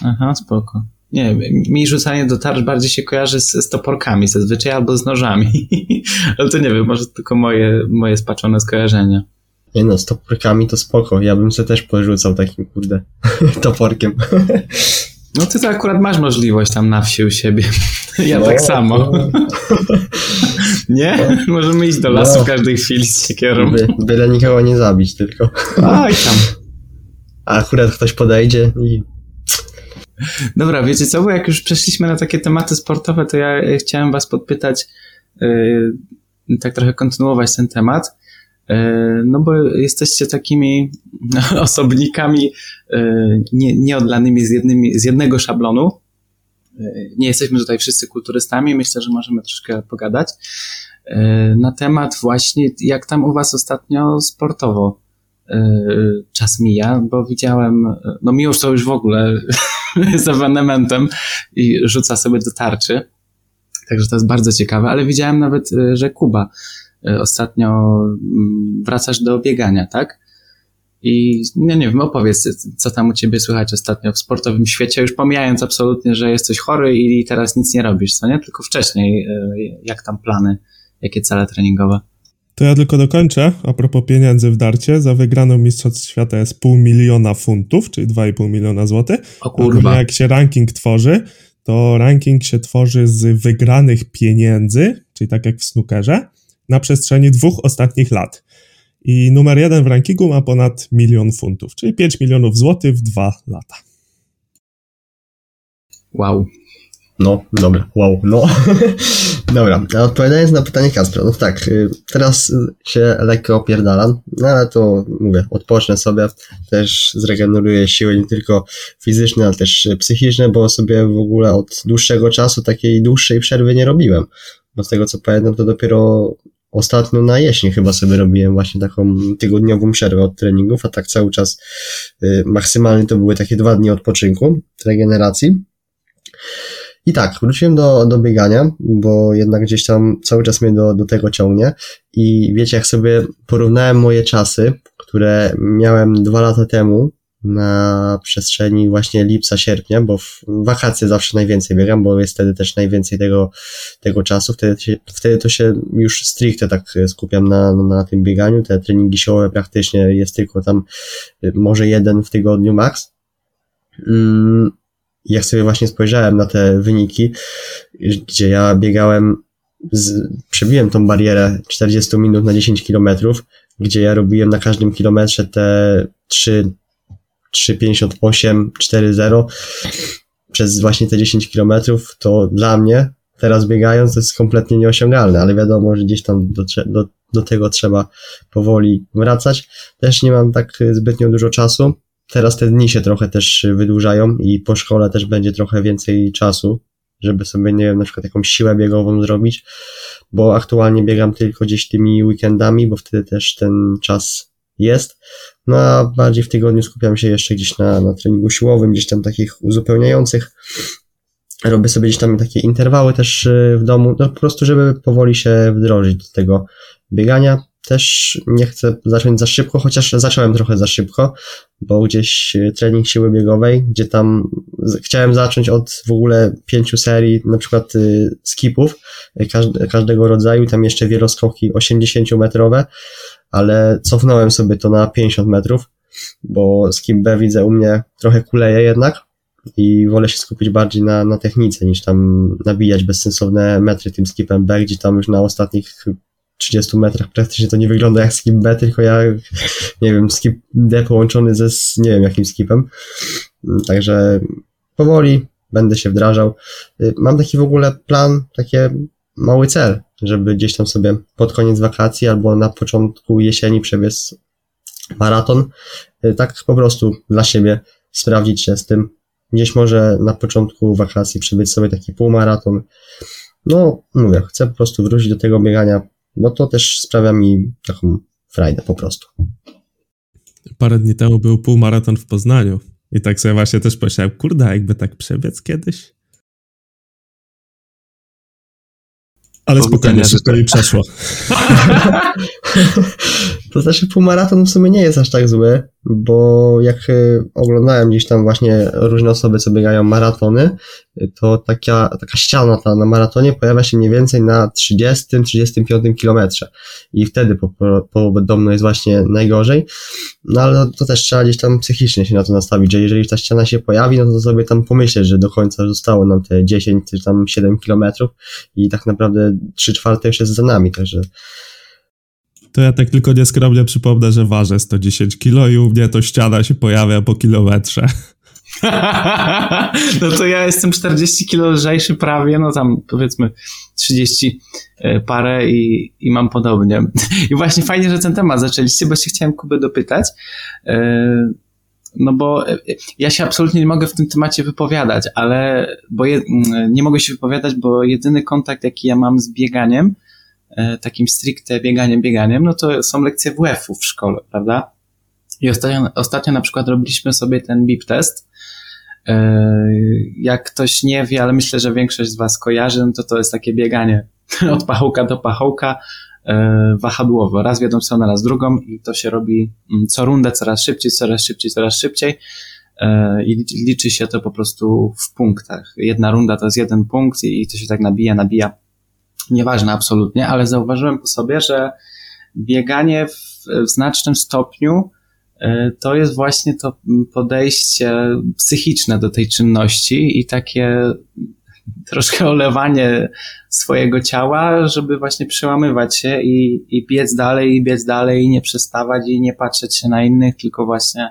Aha, spoko. Nie, mi rzucanie do tarcz bardziej się kojarzy z, z toporkami zazwyczaj albo z nożami. <laughs> ale to nie wiem, może tylko moje, moje spaczone skojarzenia. Nie no, z toporkami to spoko. Ja bym sobie też porzucał takim, kurde, <laughs> toporkiem. No ty to akurat masz możliwość tam na wsi u siebie. <laughs> Ja no, tak samo. No. nie? No. <laughs> Możemy iść do lasu no. w każdej chwili z siekierą. By, byle nikogo nie zabić tylko. Aj tam. A akurat ktoś podejdzie i... Dobra, wiecie co, bo jak już przeszliśmy na takie tematy sportowe, to ja chciałem was podpytać yy, tak trochę kontynuować ten temat, no bo jesteście takimi <laughs> osobnikami nie, nieodlanymi z, jednymi, z jednego szablonu. Nie jesteśmy tutaj wszyscy kulturystami, myślę, że możemy troszkę pogadać na temat właśnie, jak tam u was ostatnio sportowo czas mija, bo widziałem, no Miłosz to już w ogóle <laughs> z ewenementem i rzuca sobie do tarczy. Także to jest bardzo ciekawe, ale widziałem nawet, że Kuba ostatnio mm, wracasz do biegania, tak? I no nie wiem, opowiedz, co tam u ciebie słychać ostatnio w sportowym świecie, już pomijając absolutnie, że jesteś chory i teraz nic nie robisz, co nie? Tylko wcześniej, y, jak tam plany, jakie cele treningowe? To ja tylko dokończę. A propos pieniędzy w darcie, za wygraną Mistrzostw Świata jest pół miliona funtów, czyli 2,5 miliona złotych. O kurwa. jak się ranking tworzy, to ranking się tworzy z wygranych pieniędzy, czyli tak jak w snookerze, na przestrzeni dwóch ostatnich lat. I numer jeden w rankingu ma ponad milion funtów, czyli 5 milionów złotych w dwa lata. Wow. No, dobra, wow, no. <laughs> dobra, a odpowiadając na pytanie Kaspra, no tak, y, teraz się lekko opierdalam, no ale to mówię, odpocznę sobie, też zregeneruję siły nie tylko fizyczne, ale też psychiczne, bo sobie w ogóle od dłuższego czasu takiej dłuższej przerwy nie robiłem. Bo z tego co pamiętam, to dopiero ostatnio na jesień chyba sobie robiłem właśnie taką tygodniową przerwę od treningów, a tak cały czas y, maksymalnie to były takie dwa dni odpoczynku, regeneracji. I tak, wróciłem do, do biegania, bo jednak gdzieś tam cały czas mnie do, do tego ciągnie. I wiecie, jak sobie porównałem moje czasy, które miałem dwa lata temu na przestrzeni właśnie lipca, sierpnia, bo w wakacje zawsze najwięcej biegam, bo jest wtedy też najwięcej tego, tego czasu. Wtedy, się, wtedy to się już stricte tak skupiam na, na tym bieganiu. Te treningi siłowe praktycznie jest tylko tam może jeden w tygodniu max. Mm, jak sobie właśnie spojrzałem na te wyniki, gdzie ja biegałem, z, przebiłem tą barierę 40 minut na 10 kilometrów, gdzie ja robiłem na każdym kilometrze te 3, 3,58, 4,0 przez właśnie te 10 kilometrów, to dla mnie teraz biegając to jest kompletnie nieosiągalne, ale wiadomo, że gdzieś tam do, do, do tego trzeba powoli wracać. Też nie mam tak zbytnio dużo czasu, teraz te dni się trochę też wydłużają i po szkole też będzie trochę więcej czasu, żeby sobie, nie wiem, na przykład jakąś siłę biegową zrobić, bo aktualnie biegam tylko gdzieś tymi weekendami, bo wtedy też ten czas jest. No a bardziej w tygodniu skupiam się jeszcze gdzieś na, na treningu siłowym, gdzieś tam takich uzupełniających. Robię sobie gdzieś tam takie interwały też y, w domu, no po prostu, żeby powoli się wdrożyć do tego biegania też nie chcę zacząć za szybko, chociaż zacząłem trochę za szybko, bo gdzieś e, trening siły biegowej, gdzie tam chciałem zacząć od w ogóle pięciu serii, na przykład e, skipów każdego rodzaju, tam jeszcze wieloskoki 80-metrowe, ale cofnąłem sobie to na 50 metrów, bo skip B widzę u mnie trochę kuleje jednak i wolę się skupić bardziej na, na technice niż tam nabijać bezsensowne metry tym skipem B, gdzie tam już na ostatnich 30 metrach praktycznie to nie wygląda jak skip B, tylko jak, <laughs> nie wiem, skip D połączony ze, nie wiem, jakim skipem. Także powoli będę się wdrażał. Y, mam taki w ogóle plan, taki mały cel, żeby gdzieś tam sobie pod koniec wakacji albo na początku jesieni przebiec maraton. Y, tak po prostu dla siebie sprawdzić się z tym. Gdzieś może na początku wakacji przebiec sobie taki półmaraton. No, mówię, chcę po prostu wrócić do tego biegania no to też sprawia mi taką frajdę po prostu. Parę dni temu był półmaraton w Poznaniu i tak sobie właśnie też pomyślałem, kurde, jakby tak przebiec kiedyś? Ale spokojnie, wszystko mi przeszło. <laughs> to znaczy półmaraton w sumie nie jest aż tak zły, bo jak e, oglądałem gdzieś tam właśnie różne osoby, co biegają maratony, to taka, taka ściana ta na maratonie pojawia się mniej więcej na 30-35 kilometrze. I wtedy po, po, podobno jest właśnie najgorzej, no ale to też trzeba gdzieś tam psychicznie się na to nastawić, że jeżeli ta ściana się pojawi, no to sobie tam pomyśleć, że do końca zostało nam te 10 czy tam 7 kilometrów i tak naprawdę 3 czwarte już jest za nami, także to ja tak tylko nieskromnie przypomnę, że ważę 110 kilo i u mnie to ściana się pojawia po kilometrze. <laughs> no to ja jestem 40 kilo lżejszy prawie, no tam powiedzmy 30 e, parę i, i mam podobnie. <laughs> I właśnie fajnie, że ten temat zaczęliście, bo się chciałem Kubę dopytać. E, no bo e, ja się absolutnie nie mogę w tym temacie wypowiadać, ale bo je, nie mogę się wypowiadać, bo jedyny kontakt, jaki ja mam z bieganiem, takim stricte bieganiem, bieganiem, no to są lekcje WF-u w szkole, prawda? I ostatnio, ostatnio na przykład robiliśmy sobie ten BIP test. E, jak ktoś nie wie, ale myślę, że większość z Was kojarzy, no to to jest takie bieganie <laughs> od pachołka do pachołka e, wahadłowo. Raz w jedną stronę, raz drugą i to się robi mm, co rundę coraz szybciej, coraz szybciej, coraz szybciej e, i liczy się to po prostu w punktach. Jedna runda to jest jeden punkt i to się tak nabija, nabija. Nieważne absolutnie, ale zauważyłem po sobie, że bieganie w, w znacznym stopniu E, to jest właśnie to podejście psychiczne do tej czynności i takie troszkę olewanie swojego ciała, żeby właśnie przełamywać się i, i biec dalej, i biec dalej, i nie przestawać, i nie patrzeć się na innych, tylko właśnie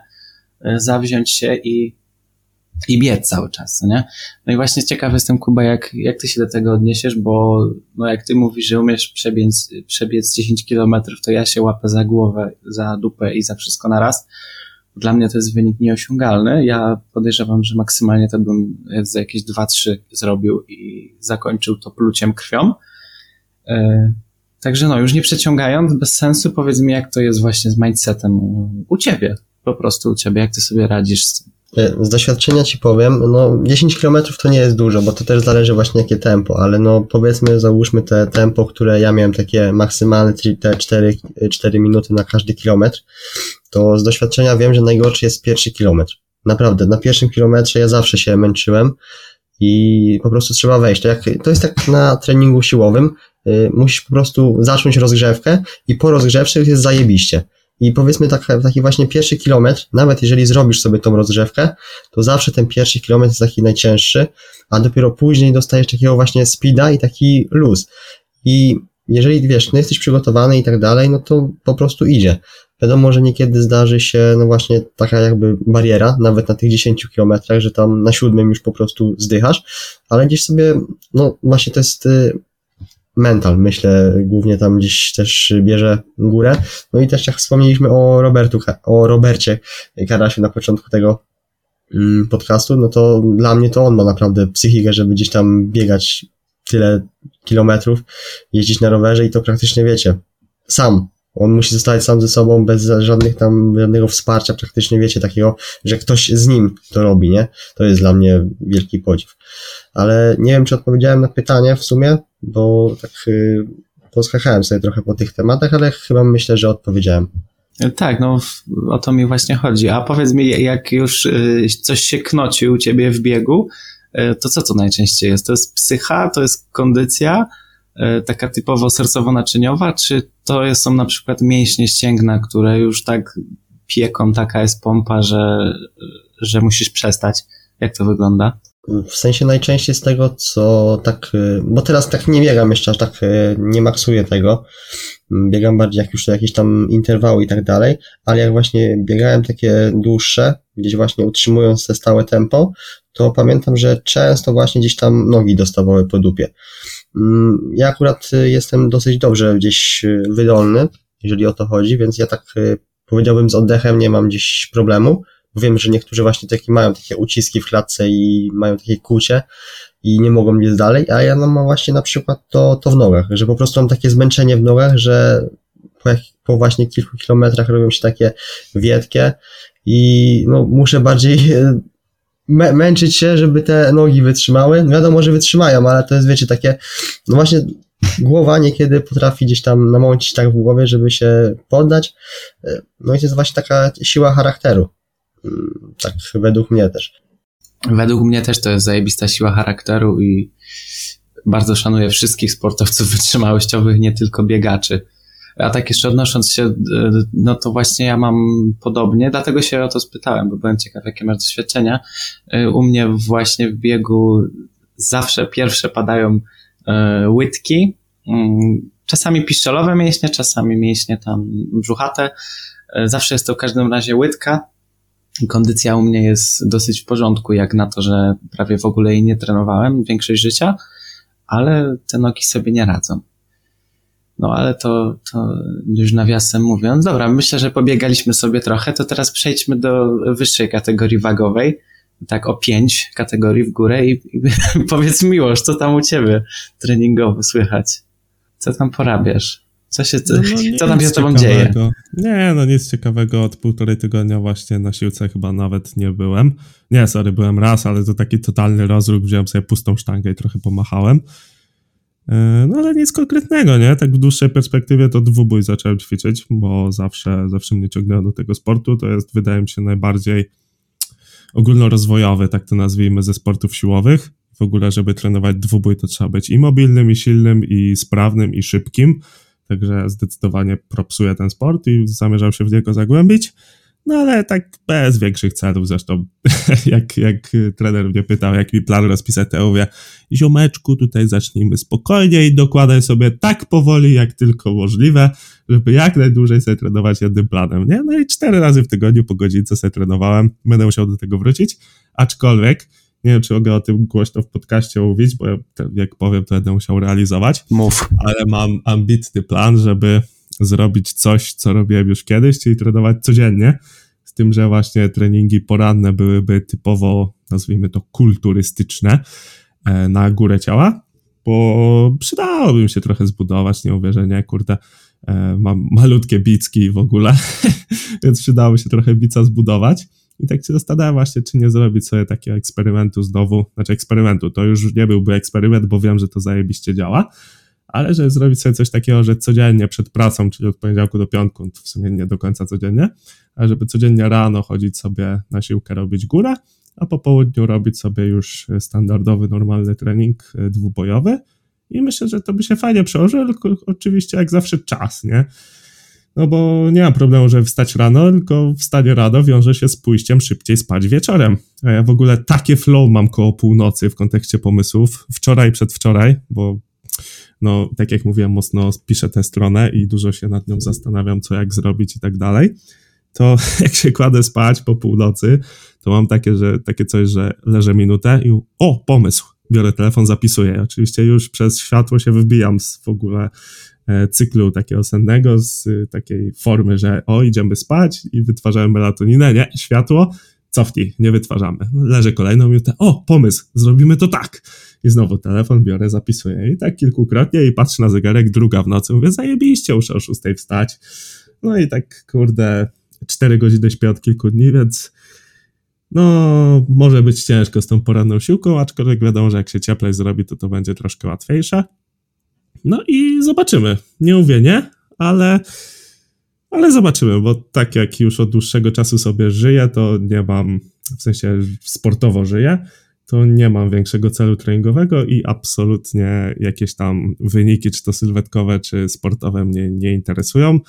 e, zawziąć się i, i biec cały czas, nie? No i właśnie ciekaw jestem, Kuba, jak, jak ty się do tego odniesiesz, bo no jak ty mówisz, że umiesz przebiec, przebiec 10 kilometrów, to ja się łapę za głowę, za dupę i za wszystko na raz. Dla mnie to jest wynik nieosiągalny. Ja podejrzewam, że maksymalnie to bym za jakieś 2-3 zrobił i zakończył to pluciem krwią. Yy, także no, już nie przeciągając, bez sensu, powiedz mi, jak to jest właśnie z mindsetem u ciebie, po prostu u ciebie, jak ty sobie radzisz z tym. Z doświadczenia ci powiem, no 10 km to nie jest dużo, bo to też zależy właśnie jakie tempo, ale no powiedzmy, załóżmy te tempo, które ja miałem takie maksymalne, te 4, 4 minuty na każdy kilometr, to z doświadczenia wiem, że najgorszy jest pierwszy kilometr. Naprawdę, na pierwszym kilometrze ja zawsze się męczyłem i po prostu trzeba wejść. To, jak, to jest tak na treningu siłowym, yy, musisz po prostu zacząć rozgrzewkę i po rozgrzewce jest zajebiście. I powiedzmy tak, taki właśnie pierwszy kilometr, nawet jeżeli zrobisz sobie tą rozgrzewkę, to zawsze ten pierwszy kilometr jest taki najcięższy, a dopiero później dostajesz takiego właśnie speeda i taki luz. I jeżeli wiesz, no jesteś przygotowany i tak dalej, no to po prostu idzie. Wiadomo, że niekiedy zdarzy się, no właśnie taka jakby bariera, nawet na tych 10 kilometrach, że tam na siódmym już po prostu zdychasz, ale gdzieś sobie, no właśnie to jest y, mental, myślę, głównie tam gdzieś też bierze górę. No i też jak wspomnieliśmy o Robertu, o Robercie Karasiu na początku tego mm, podcastu, no to dla mnie to on ma naprawdę psychikę, żeby gdzieś tam biegać tyle kilometrów, jeździć na rowerze i to praktycznie wiecie, sam. On musi zostać sam ze sobą, bez żadnych tam, żadnego wsparcia, praktycznie wiecie, takiego, że ktoś z nim to robi, nie? To jest dla mnie wielki podziw. Ale nie wiem, czy odpowiedziałem na pytanie w sumie, bo tak y, poskakałem sobie trochę po tych tematach, ale chyba myślę, że odpowiedziałem. Tak, no o to mi właśnie chodzi. A powiedz mi, jak już y, coś się knoci u ciebie w biegu, y, to co to najczęściej jest? To jest psycha, to jest kondycja, taka typowo sercowo-naczyniowa, czy to są na przykład mięśnie ścięgna, które już tak pieką, taka jest pompa, że, że musisz przestać? Jak to wygląda? W sensie najczęściej z tego, co tak, y, bo teraz tak nie biegam jeszcze, aż tak y, nie maksuję tego. Biegam bardziej jak już jakieś tam interwały i tak dalej, ale jak właśnie biegałem takie dłuższe, gdzieś właśnie utrzymując te stałe tempo, to pamiętam, że często właśnie gdzieś tam nogi dostawały po dupie. Mm, ja akurat y, jestem dosyć dobrze gdzieś wydolny, jeżeli o to chodzi, więc ja tak powiedziałbym z oddechem nie mam gdzieś problemu wiem, że niektórzy właśnie takie mają takie uciski w klatce i mają takie kucie i nie mogą biec dalej, a ja no mam właśnie na przykład to, to w nogach, że po prostu mam takie zmęczenie w nogach, że po, jak, po właśnie kilku kilometrach robią się takie wietkie i no muszę bardziej <laughs> mę męczyć się, żeby te nogi wytrzymały. No wiadomo, że wytrzymają, ale to jest, wiecie, takie, no właśnie głowa niekiedy potrafi gdzieś tam namącić tak w głowie, żeby się poddać. No i to jest właśnie taka siła charakteru. Tak według mnie też. Według mnie też to jest zajebista siła charakteru i bardzo szanuję wszystkich sportowców <laughs> wytrzymałościowych, nie tylko biegaczy. A tak jeszcze odnosząc się, no to właśnie ja mam podobnie, dlatego się o to spytałem, bo byłem ciekaw, jakie masz doświadczenia. U mnie właśnie w biegu zawsze pierwsze padają łydki, mm, czasami piszczelowe mięśnie, czasami mięśnie tam brzuchate. Zawsze jest to w każdym razie łydka, kondycja u mnie jest dosyć w porządku, jak na to, że prawie w ogóle jej nie trenowałem większość życia, ale te nogi sobie nie radzą. No ale to, to już nawiasem mówiąc, dobra, myślę, że pobiegaliśmy sobie trochę, to teraz przejdźmy do wyższej kategorii wagowej, tak o pięć kategorii w górę i, i <laughs> powiedz Miłosz, co tam u ciebie treningowo słychać? Co tam porabiasz? Co się, co, no, no co tam się z tobą dzieje? Nie, no nic ciekawego. Od półtorej tygodnia właśnie na siłce chyba nawet nie byłem. Nie, sorry, byłem raz, ale to taki totalny rozruch. Wziąłem sobie pustą sztangę i trochę pomachałem. E, no ale nic konkretnego, nie? Tak w dłuższej perspektywie to dwubój zacząłem ćwiczyć, bo zawsze, zawsze mnie ciągnęło do tego sportu. To jest, wydaje mi się, najbardziej ogólnorozwojowy, tak to nazwijmy, ze sportów siłowych. W ogóle, żeby trenować dwubój, to trzeba być i mobilnym, i silnym, i sprawnym, i szybkim. Także zdecydowanie propsuję ten sport i zamierzam się w niego zagłębić. No ale tak bez większych celów zresztą, <laughs> jak, jak trener mnie pytał, jaki plan rozpisać, to ja mówię, ziomeczku, tutaj zacznijmy spokojnie i dokładaj sobie tak powoli, jak tylko możliwe, żeby jak najdłużej sobie trenować jednym planem, nie? No i cztery razy w tygodniu po godzince sobie trenowałem, będę musiał do tego wrócić, aczkolwiek nie wiem, czy mogę o tym głośno w podcaście mówić, bo jak powiem, to będę musiał realizować. Mów. Ale mam ambitny plan, żeby zrobić coś, co robiłem już kiedyś, czyli trenować codziennie. Z tym, że właśnie treningi poranne byłyby typowo, nazwijmy to, kulturystyczne e, na górę ciała, bo przydałoby mi się trochę zbudować, nie mówię, że nie, kurde, e, mam malutkie bicki w ogóle, <laughs> więc przydałoby się trochę bica zbudować. I tak się zastanawiam właśnie, czy nie zrobić sobie takiego eksperymentu znowu, znaczy eksperymentu, to już nie byłby eksperyment, bo wiem, że to zajebiście działa, ale że zrobić sobie coś takiego, że codziennie przed pracą, czyli od poniedziałku do piątku, w sumie nie do końca codziennie, ale żeby codziennie rano chodzić sobie na siłkę, robić górę, a po południu robić sobie już standardowy, normalny trening e, dwubojowy i myślę, że to by się fajnie przełożyło, tylko oczywiście jak zawsze czas, nie? No bo nie mam problemu, żeby wstać rano, tylko wstanie rano wiąże się z pójściem szybciej spać wieczorem. A ja w ogóle takie flow mam koło północy w kontekście pomysłów. Wczoraj, przedwczoraj, bo no, tak jak mówiłem, mocno piszę tę stronę i dużo się nad nią zastanawiam, co jak zrobić i tak dalej. To <laughs> jak się kładę spać po północy, to mam takie, że, takie coś, że leżę minutę i o, pomysł. Biorę telefon, zapisuję. Oczywiście już przez światło się wybijam z w ogóle cyklu takiego sennego, z takiej formy, że o, idziemy spać i wytwarzamy melatoninę, nie, światło, cofnij, nie wytwarzamy. Leży kolejną minutę, o, pomysł, zrobimy to tak. I znowu telefon biorę, zapisuję i tak kilkukrotnie i patrzę na zegarek, druga w nocy, mówię, zajebiście, muszę o szóstej wstać. No i tak, kurde, cztery godziny śpię od kilku dni, więc no, może być ciężko z tą poranną siłką, aczkolwiek wiadomo, że jak się cieplej zrobi, to to będzie troszkę łatwiejsze. No i zobaczymy. Nie mówię nie, ale, ale zobaczymy, bo tak jak już od dłuższego czasu sobie żyję, to nie mam, w sensie sportowo żyję, to nie mam większego celu treningowego i absolutnie jakieś tam wyniki, czy to sylwetkowe, czy sportowe mnie nie interesują.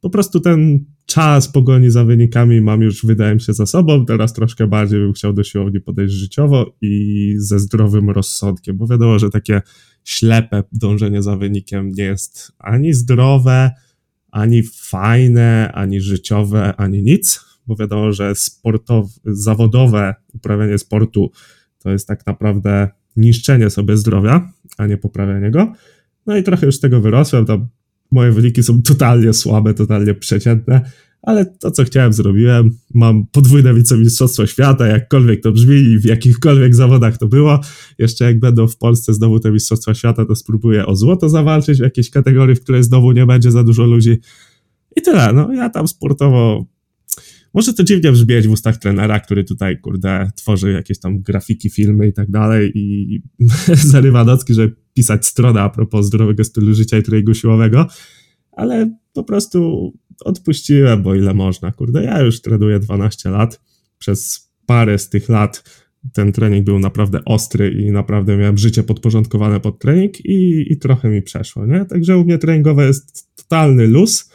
Po prostu ten czas pogoni za wynikami mam już, wydaje mi się, za sobą. Teraz troszkę bardziej bym chciał do siłowni podejść życiowo i ze zdrowym rozsądkiem, bo wiadomo, że takie ślepe dążenie za wynikiem nie jest ani zdrowe, ani fajne, ani życiowe, ani nic, bo wiadomo, że sportowe, zawodowe uprawianie sportu to jest tak naprawdę niszczenie sobie zdrowia, a nie poprawianie go. No i trochę już z tego wyrosłem, tam moje wyniki są totalnie słabe, totalnie przeciętne, ale to, co chciałem, zrobiłem. Mam podwójne wicemistrzostwo świata, jakkolwiek to brzmi i w jakichkolwiek zawodach to było. Jeszcze jak będą w Polsce znowu te mistrzostwa świata, to spróbuję o złoto zawalczyć w jakiejś kategorii, w której znowu nie będzie za dużo ludzi. I tyle. No, ja tam sportowo może to dziwnie brzmieć w ustach trenera, który tutaj, kurde, tworzy jakieś tam grafiki, filmy i tak dalej i <laughs> zarywa nocki, żeby pisać stronę a propos zdrowego stylu życia i treningu siłowego, ale po prostu odpuściłem, bo ile można. Kurde, ja już trenuję 12 lat. Przez parę z tych lat ten trening był naprawdę ostry i naprawdę miałem życie podporządkowane pod trening i, i trochę mi przeszło, nie? Także u mnie treningowe jest totalny luz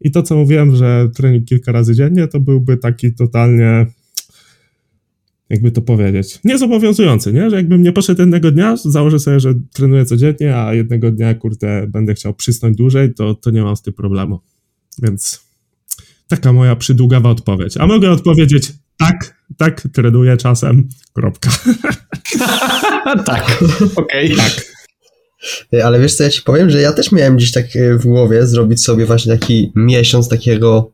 i to, co mówiłem, że trening kilka razy dziennie, to byłby taki totalnie jakby to powiedzieć, niezobowiązujący, nie? Że jakbym nie poszedł jednego dnia, założę sobie, że trenuję codziennie, a jednego dnia, kurde, będę chciał przysnąć dłużej, to, to nie mam z tym problemu. Więc taka moja przydługawa odpowiedź. A mogę odpowiedzieć tak, tak, trenuję czasem, kropka. <laughs> tak, okej. Okay. Tak. Ale wiesz co, ja ci powiem, że ja też miałem gdzieś tak w głowie zrobić sobie właśnie taki miesiąc takiego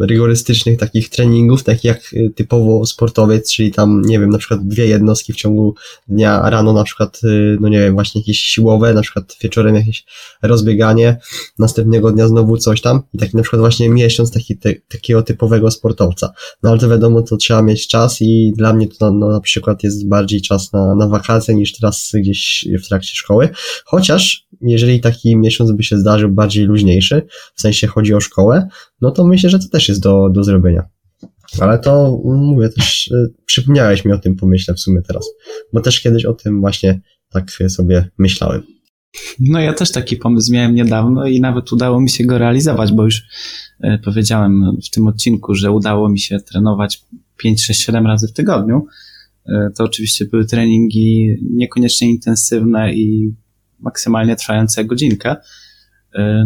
rygorystycznych takich treningów, takich jak y, typowo sportowiec, czyli tam, nie wiem, na przykład dwie jednostki w ciągu dnia, rano na przykład, y, no nie wiem, właśnie jakieś siłowe, na przykład wieczorem jakieś rozbieganie, następnego dnia znowu coś tam i taki na przykład właśnie miesiąc taki, te, takiego typowego sportowca. No ale to wiadomo, to trzeba mieć czas i dla mnie to no, na przykład jest bardziej czas na, na wakacje niż teraz gdzieś w trakcie szkoły, chociaż jeżeli taki miesiąc by się zdarzył bardziej luźniejszy, w sensie chodzi o szkołę, no to myślę, że to też jest do, do zrobienia. Ale to mówię też, y, przypomniałeś mi o tym pomyślę w sumie teraz, bo też kiedyś o tym właśnie tak sobie myślałem. No ja też taki pomysł miałem niedawno i nawet udało mi się go realizować, bo już y, powiedziałem w tym odcinku, że udało mi się trenować 5, 6, 7 razy w tygodniu. Y, to oczywiście były treningi niekoniecznie intensywne i maksymalnie trwające godzinkę,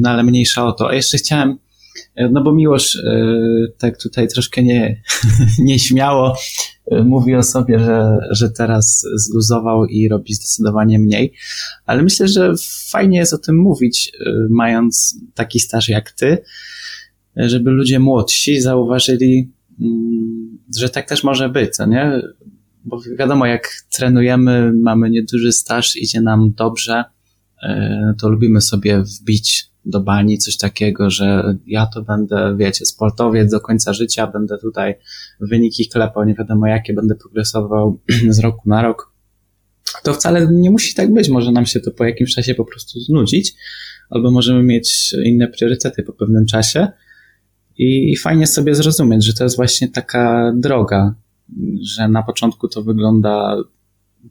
no ale mniejsza o to. A jeszcze chciałem E, no bo Miłosz e, tak tutaj troszkę nie, <laughs> nieśmiało e, mówi o sobie, że, że teraz zluzował i robi zdecydowanie mniej, ale myślę, że fajnie jest o tym mówić, mając taki staż jak ty, żeby ludzie młodsi zauważyli, mm, że tak też może być, co nie? Bo wiadomo, jak trenujemy, mamy nieduży staż, idzie nam dobrze, to lubimy sobie wbić do bani, coś takiego, że ja to będę, wiecie, sportowiec do końca życia, będę tutaj wyniki klepał, nie wiadomo jakie, będę progresował <clears throat> z roku na rok. To wcale nie musi tak być, może nam się to po jakimś czasie po prostu znudzić, albo możemy mieć inne priorytety po pewnym czasie. I, i fajnie sobie zrozumieć, że to jest właśnie taka droga, że na początku to wygląda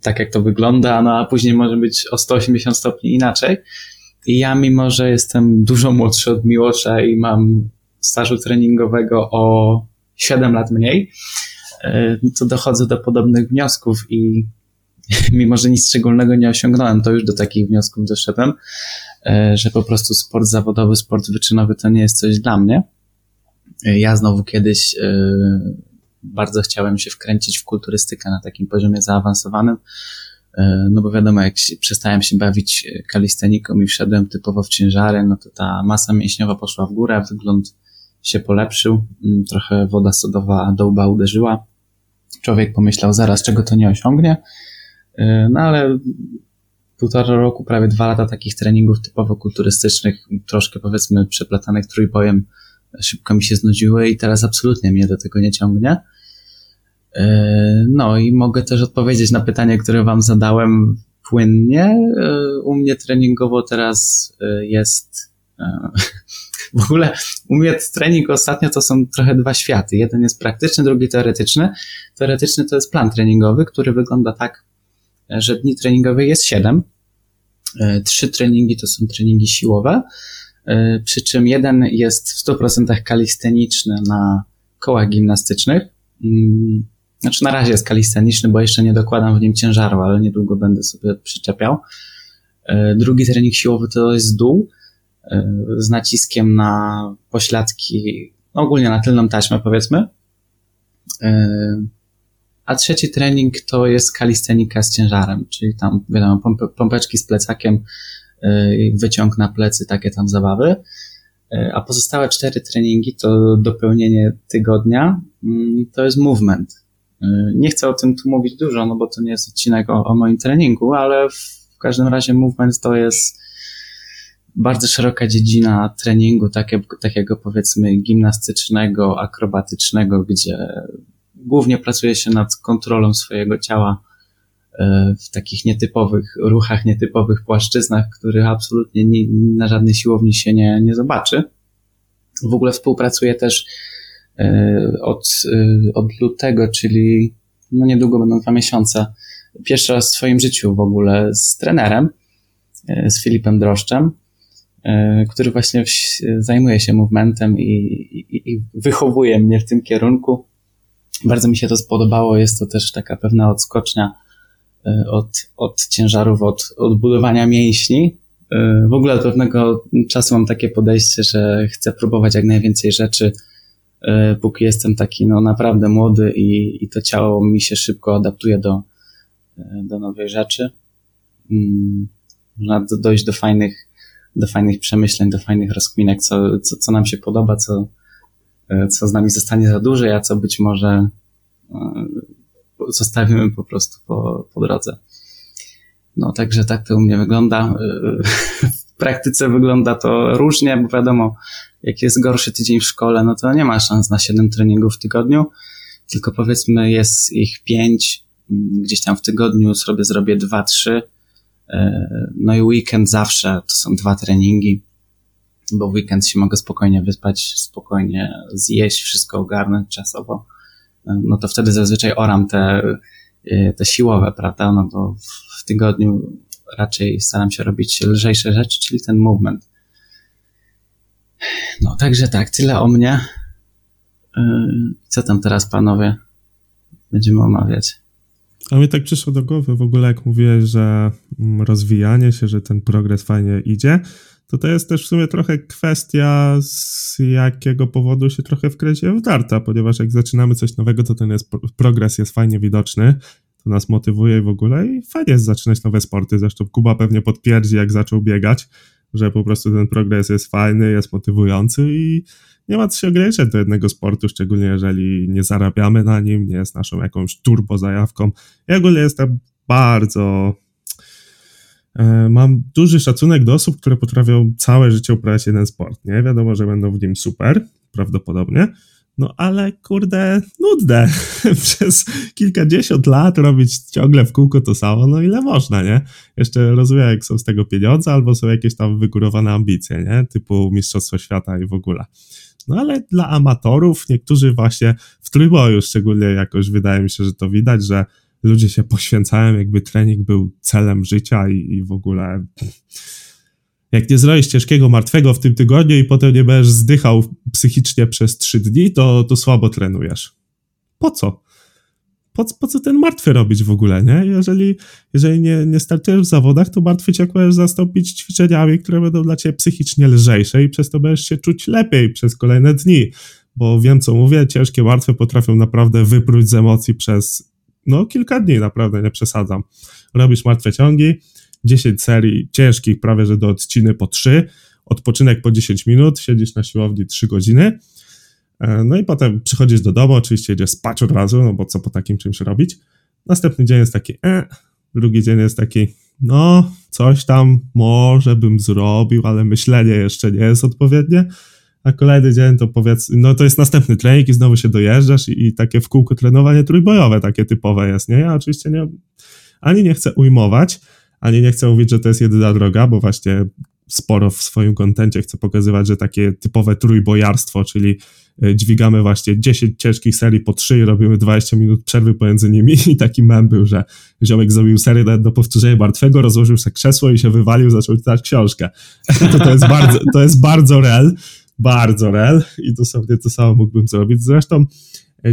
tak, jak to wygląda, no a później może być o 180 stopni inaczej, ja, mimo że jestem dużo młodszy od Miłosza i mam stażu treningowego o 7 lat mniej, e, to dochodzę do podobnych wniosków i <laughs> mimo, że nic szczególnego nie osiągnąłem, to już do takich wniosków doszedłem, e, że po prostu sport zawodowy, sport wyczynowy to nie jest coś dla mnie. E, ja znowu kiedyś bardzo chciałem się wkręcić w kulturystykę na takim poziomie zaawansowanym, no bo wiadomo, jak się, przestałem się bawić e, kalisteniką i wszedłem typowo w ciężary, no to ta masa mięśniowa poszła w górę, wygląd się polepszył, mm, trochę woda sodowa do łba uderzyła. Człowiek pomyślał zaraz, czego to nie osiągnie, e, no ale półtora roku, prawie dwa lata takich treningów typowo kulturystycznych, troszkę powiedzmy przeplatanych trójbojem, szybko mi się znudziły i teraz absolutnie mnie do tego nie ciągnie. E, no i mogę też odpowiedzieć na pytanie, które Wam zadałem płynnie. E, u mnie treningowo teraz e, jest. <laughs> W ogóle u mnie trening ostatnio to są trochę dwa światy. Jeden jest praktyczny, drugi teoretyczny. Teoretyczny to jest plan treningowy, który wygląda tak, że dni treningowych jest siedem. Trzy treningi to są treningi siłowe, przy czym jeden jest w 100% kalisteniczny na kołach gimnastycznych mm, znaczy na razie jest kalisteniczny, bo jeszcze nie dokładam w nim ciężaru, ale niedługo będę sobie przyczepiał. E, drugi trening siłowy to jest dół e, z naciskiem na pośladki, no ogólnie na tylną taśmę powiedzmy. E, a trzeci trening to jest kalistenika z ciężarem, czyli tam wiadomo pompeczki z plecakiem, wyciąg na plecy, takie tam zabawy. A pozostałe cztery treningi to dopełnienie tygodnia, mm, to jest movement. Nie chcę o tym tu mówić dużo, no bo to nie jest odcinek o, o moim treningu, ale w każdym razie movement to jest bardzo szeroka dziedzina treningu, takie, takiego powiedzmy gimnastycznego, akrobatycznego, gdzie głównie pracuje się nad kontrolą swojego ciała e, w takich nietypowych ruchach, nietypowych płaszczyznach, których absolutnie nie, na żadnej siłowni się nie, nie zobaczy. W ogóle współpracuję też od, e, od lutego, czyli no niedługo będą dwa miesiące. Pierwszy raz w swoim życiu w ogóle z trenerem, e, z Filipem Droszczem, który właśnie zajmuje się movementem i, i, i wychowuje mnie w tym kierunku. Bardzo mi się to spodobało. Jest to też taka pewna odskocznia od, od ciężarów, od, od budowania mięśni. W ogóle od pewnego czasu mam takie podejście, że chcę próbować jak najwięcej rzeczy e, póki jestem taki no naprawdę młody i, i to ciało mi się szybko adaptuje do, e, do nowej rzeczy. Mm, można dojść do fajnych, do fajnych przemyśleń, do fajnych rozkminek, co, co, co nam się podoba, co, co z nami zostanie za duże, a co być może zostawimy po prostu po, po drodze. No także tak to u mnie wygląda. <laughs> W praktyce wygląda to różnie, bo wiadomo, jak jest gorszy tydzień w szkole, no to nie ma szans na 7 treningów w tygodniu, tylko powiedzmy jest ich 5, gdzieś tam w tygodniu sobie zrobię 2-3, no i weekend zawsze to są dwa treningi, bo w weekend się mogę spokojnie wyspać, spokojnie zjeść, wszystko ogarnąć czasowo, no to wtedy zazwyczaj oram te, te siłowe, prawda, no bo w tygodniu raczej staram się robić lżejsze rzeczy, czyli ten movement. No, także tak, tyle o mnie. Yy, co tam teraz, panowie, będziemy omawiać? A mi tak przyszło do głowy w ogóle, jak mówiłeś, że mm, rozwijanie się, że ten progres fajnie idzie, to to jest też w sumie trochę kwestia, z jakiego powodu się trochę w darta, ponieważ jak zaczynamy coś nowego, to ten jest, progres jest fajnie widoczny, to nas motywuje w ogóle i fajnie jest zaczynać nowe sporty. Zresztą Kuba pewnie potwierdzi, jak zaczął biegać, że po prostu ten progres jest fajny, jest motywujący i nie ma co się ograniczać do jednego sportu, szczególnie jeżeli nie zarabiamy na nim, nie jest naszą jakąś turbo zajawką. Ja ogólnie jestem bardzo E, mam duży szacunek do osób, które potrafią całe życie uprawiać jeden sport, nie? Wiadomo, że będą w nim super, prawdopodobnie, no ale kurde, nudne. <laughs> Przez kilkadziesiąt lat robić ciągle w kółko to samo, no ile można, nie? Jeszcze rozumiem, jak są z tego pieniądze, albo są jakieś tam wygórowane ambicje, nie? Typu Mistrzostwo Świata i w ogóle. No ale dla amatorów, niektórzy właśnie w trójboju szczególnie jakoś wydaje mi się, że to widać, że ludzie się poświęcają, jakby trening był celem życia i, i w ogóle jak nie zrobisz ciężkiego martwego w tym tygodniu i potem nie będziesz zdychał psychicznie przez trzy dni, to, to słabo trenujesz. Po co? Po, po co ten martwy robić w ogóle, nie? Jeżeli, jeżeli nie, nie startujesz w zawodach, to martwy cię możesz zastąpić ćwiczeniami, które będą dla ciebie psychicznie lżejsze i przez to będziesz się czuć lepiej przez kolejne dni. Bo wiem, co mówię, ciężkie martwe potrafią naprawdę wypróć z emocji przez no kilka dni, naprawdę nie przesadzam. Robisz martwe ciągi, 10 serii ciężkich, prawie że do odciny po 3, odpoczynek po 10 minut, siedzisz na siłowni 3 godziny, e, no i potem przychodzisz do domu, oczywiście jedziesz spać od razu, no bo co po takim czymś robić. Następny dzień jest taki, e, drugi dzień jest taki, no, coś tam może bym zrobił, ale myślenie jeszcze nie jest odpowiednie a kolejny dzień to powiedz, no to jest następny trening i znowu się dojeżdżasz i, i takie w kółko trenowanie trójbojowe, takie typowe jest, nie? Ja oczywiście nie, ani nie chcę ujmować, ani nie chcę mówić, że to jest jedyna droga, bo właśnie sporo w swoim kontencie chcę pokazywać, że takie typowe trójbojarstwo, czyli e, dźwigamy właśnie 10 ciężkich serii po 3 i robimy 20 minut przerwy pomiędzy nimi <laughs> i taki mem był, że ziomek zrobił serię do powtórzenia martwego, rozłożył sobie krzesło i się wywalił, zaczął czytać książkę. <laughs> To, to, jest bardzo, to jest bardzo real, bardzo rel i dosłownie to samo mógłbym zrobić. Zresztą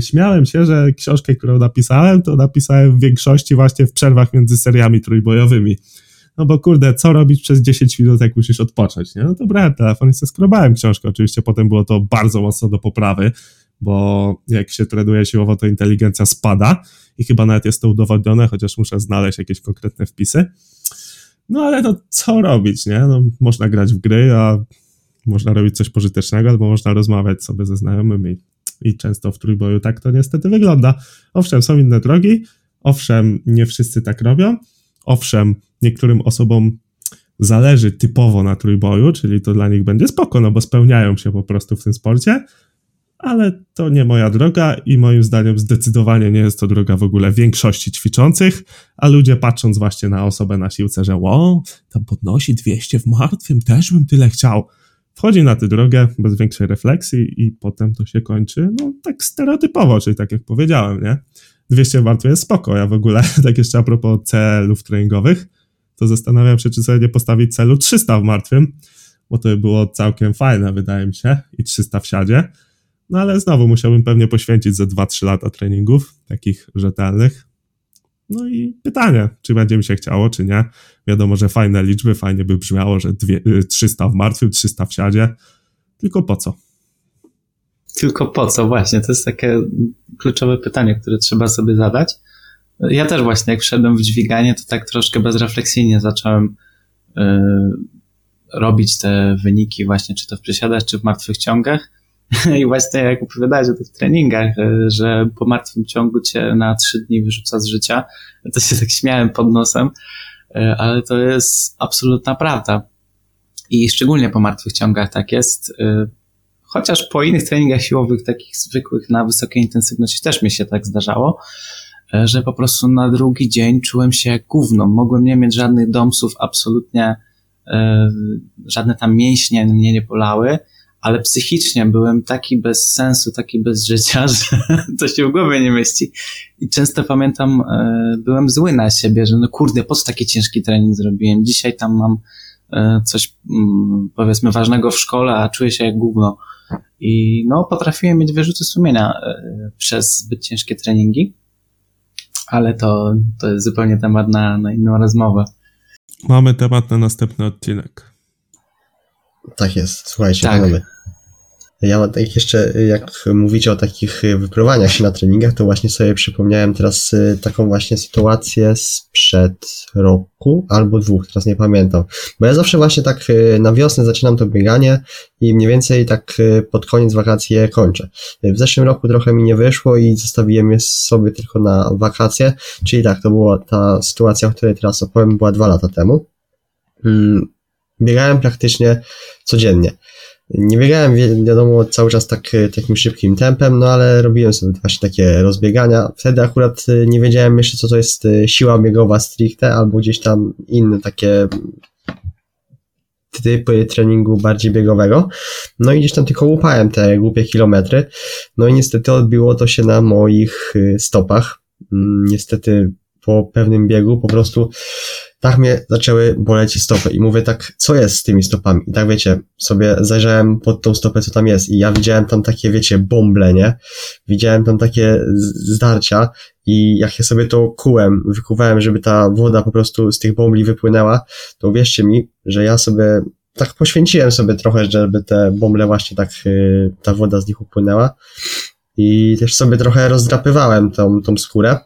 śmiałem się, że książkę, którą napisałem, to napisałem w większości właśnie w przerwach między seriami trójbojowymi. No bo kurde, co robić przez 10 minut, jak musisz odpocząć, nie? No to brałem telefon i sobie skrobałem książkę. Oczywiście potem było to bardzo mocno do poprawy, bo jak się trenuje siłowo, to inteligencja spada i chyba nawet jest to udowodnione, chociaż muszę znaleźć jakieś konkretne wpisy. No ale no co robić, nie? No, można grać w gry, a można robić coś pożytecznego, albo można rozmawiać sobie ze znajomymi. I często w trójboju tak to niestety wygląda. Owszem, są inne drogi, owszem, nie wszyscy tak robią, owszem, niektórym osobom zależy typowo na trójboju, czyli to dla nich będzie spoko, no bo spełniają się po prostu w tym sporcie, ale to nie moja droga i moim zdaniem zdecydowanie nie jest to droga w ogóle większości ćwiczących, a ludzie patrząc właśnie na osobę na siłce, że wow, tam podnosi 200 w martwym, też bym tyle chciał wchodzi na tę drogę bez większej refleksji i potem to się kończy, no tak stereotypowo, czyli tak jak powiedziałem, nie? 200 warto jest spoko, ja w ogóle, <laughs> tak jeszcze a propos celów treningowych, to zastanawiam się, czy sobie nie postawić celu 300 w martwym, bo to by było całkiem fajne, wydaje mi się, i 300 w siadzie, no ale znowu musiałbym pewnie poświęcić ze 2-3 lata treningów, takich rzetelnych, no i pytanie, czy będzie mi się chciało, czy nie. Wiadomo, że fajne liczby, fajnie by brzmiało, że dwie, 300 y, w martwym, 300 w siadzie, tylko po co? tylko po co właśnie? To jest takie kluczowe pytanie, które trzeba sobie zadać. Ja też właśnie jak wszedłem w dźwiganie, to tak troszkę bezrefleksyjnie zacząłem y, robić te wyniki właśnie, czy to w przysiadach, czy w martwych ciągach. <laughs> I właśnie jak opowiadałeś o tych treningach, y, że po martwym ciągu cię na trzy dni wyrzuca z życia, to się tak śmiałem pod nosem, y, ale to jest absolutna prawda. I szczególnie po martwych ciągach tak jest. Y, chociaż po innych treningach siłowych, takich zwykłych na wysokiej intensywności też mi się tak zdarzało, że po prostu na drugi dzień czułem się jak gówno. Mogłem nie mieć żadnych domsów, absolutnie żadne tam mięśnie mnie nie bolały ale psychicznie byłem taki bez sensu, taki bez życia, <laughs> że to się w głowie nie mieści. I często pamiętam, e, byłem zły na siebie, że no kurde, po co taki ciężki trening zrobiłem? Dzisiaj tam mam e, coś, mm, powiedzmy, ważnego w szkole, a czuję się jak gówno. I no, potrafiłem mieć wyrzuty sumienia e, przez zbyt ciężkie treningi, ale to, to jest zupełnie temat na, na inną rozmowę. Mamy temat na następny odcinek. Tak jest, słuchajcie, tak. panowie. Ja tak jeszcze, jak mówicie o takich wyprowadzaniach się na treningach, to właśnie sobie przypomniałem teraz y, taką właśnie sytuację sprzed roku albo dwóch, teraz nie pamiętam. Bo ja zawsze właśnie tak y, na wiosnę zaczynam to bieganie i mniej więcej tak y, pod koniec wakacji je kończę. W zeszłym roku trochę mi nie wyszło i zostawiłem je sobie tylko na wakacje, czyli tak, to była ta sytuacja, o której teraz opowiem, była dwa lata temu. Mm, biegałem praktycznie codziennie. Nie biegałem, wiadomo, cały czas tak, e, takim szybkim tempem, no ale robiłem sobie właśnie takie rozbiegania. Wtedy akurat e, nie wiedziałem jeszcze, co to jest e, siła biegowa stricte, albo gdzieś tam inne takie typy treningu bardziej biegowego. No i gdzieś tam tylko łupałem te głupie kilometry. No i niestety odbiło to się na moich stopach. Mm, niestety po pewnym biegu po prostu tak mnie zaczęły boleć stopy i mówię tak, co jest z tymi stopami? I tak wiecie, sobie zajrzałem pod tą stopę, co tam jest i ja widziałem tam takie, wiecie, bąble, nie? Widziałem tam takie zdarcia i jak ja sobie to kułem, wykuwałem, żeby ta woda po prostu z tych bąbli wypłynęła, to uwierzcie mi, że ja sobie tak poświęciłem sobie trochę, żeby te bąble właśnie tak, yy, ta woda z nich upłynęła i też sobie trochę rozdrapywałem tą, tą skórę,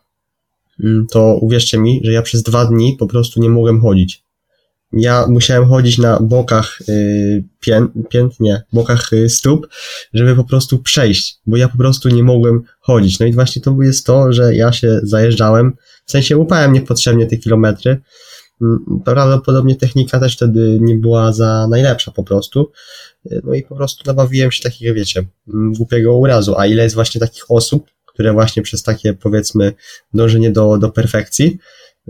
to uwierzcie mi, że ja przez dwa dni po prostu nie mogłem chodzić. Ja musiałem chodzić na bokach y, pię, pięt, nie, bokach y, stóp, żeby po prostu przejść, bo ja po prostu nie mogłem chodzić. No i właśnie to jest to, że ja się zajeżdżałem, w sensie łupałem niepotrzebnie te kilometry. Mm, prawdopodobnie technika też wtedy nie była za najlepsza po prostu. Y, no i po prostu nabawiłem się takiego, wiecie, mm, głupiego urazu. A ile jest właśnie takich osób, które właśnie przez takie, powiedzmy, dążenie do, do perfekcji,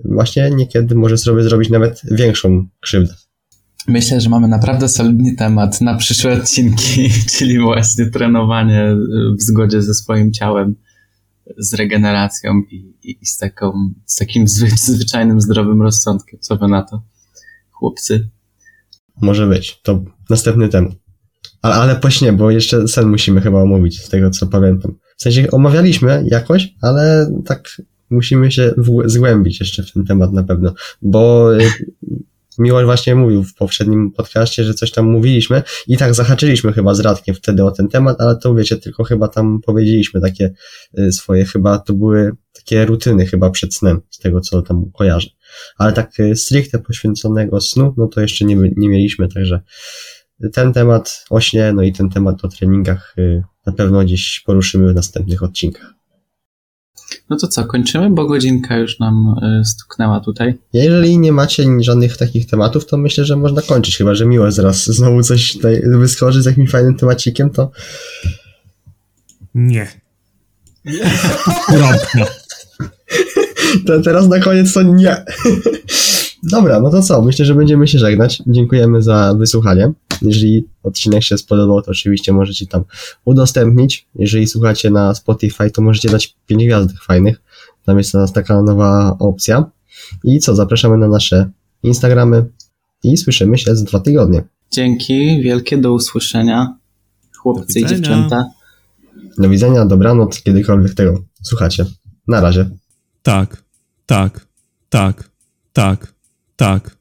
właśnie niekiedy może sobie zrobić nawet większą krzywdę. Myślę, że mamy naprawdę solidny temat na przyszłe odcinki, <laughs> czyli właśnie trenowanie w zgodzie ze swoim ciałem, z regeneracją i, i, z, taką, z takim zwyczajnym, zdrowym rozsądkiem. Co wy na to, chłopcy? Może być. To następny temat. Ale, ale pośnie, bo jeszcze sen musimy chyba omówić, z tego co pamiętam. W sensie omawialiśmy jakoś, ale tak musimy się zgłębić jeszcze w ten temat na pewno, bo y, Miłosz właśnie mówił w poprzednim podcaście, że coś tam mówiliśmy i tak zahaczyliśmy chyba z Radkiem wtedy o ten temat, ale to wiecie, tylko chyba tam powiedzieliśmy takie y, swoje, chyba to były takie rutyny chyba przed snem, z tego co tam kojarzę. Ale tak y, stricte poświęconego snu, no to jeszcze nie, nie mieliśmy, także ten temat o śnie, no i ten temat o treningach na pewno gdzieś poruszymy w następnych odcinkach. No to co, kończymy, bo godzinka już nam y, stuknęła tutaj. Jeżeli nie macie żadnych takich tematów, to myślę, że można kończyć, chyba że miło zaraz znowu coś tutaj wyskoczy z jakimś fajnym temacikiem, to... Nie. <laughs> to teraz na koniec to nie. Dobra, no to co? Myślę, że będziemy się żegnać. Dziękujemy za wysłuchanie. Jeżeli odcinek się spodobał, to oczywiście możecie tam udostępnić. Jeżeli słuchacie na Spotify, to możecie dać 5 gwiazdek fajnych. Tam jest nas taka nowa opcja. I co? Zapraszamy na nasze Instagramy i słyszymy się za dwa tygodnie. Dzięki, wielkie do usłyszenia. Chłopcy i dziewczęta. Do widzenia, dobranoc, kiedykolwiek tego słuchacie. Na razie. Tak, tak, tak, tak, tak.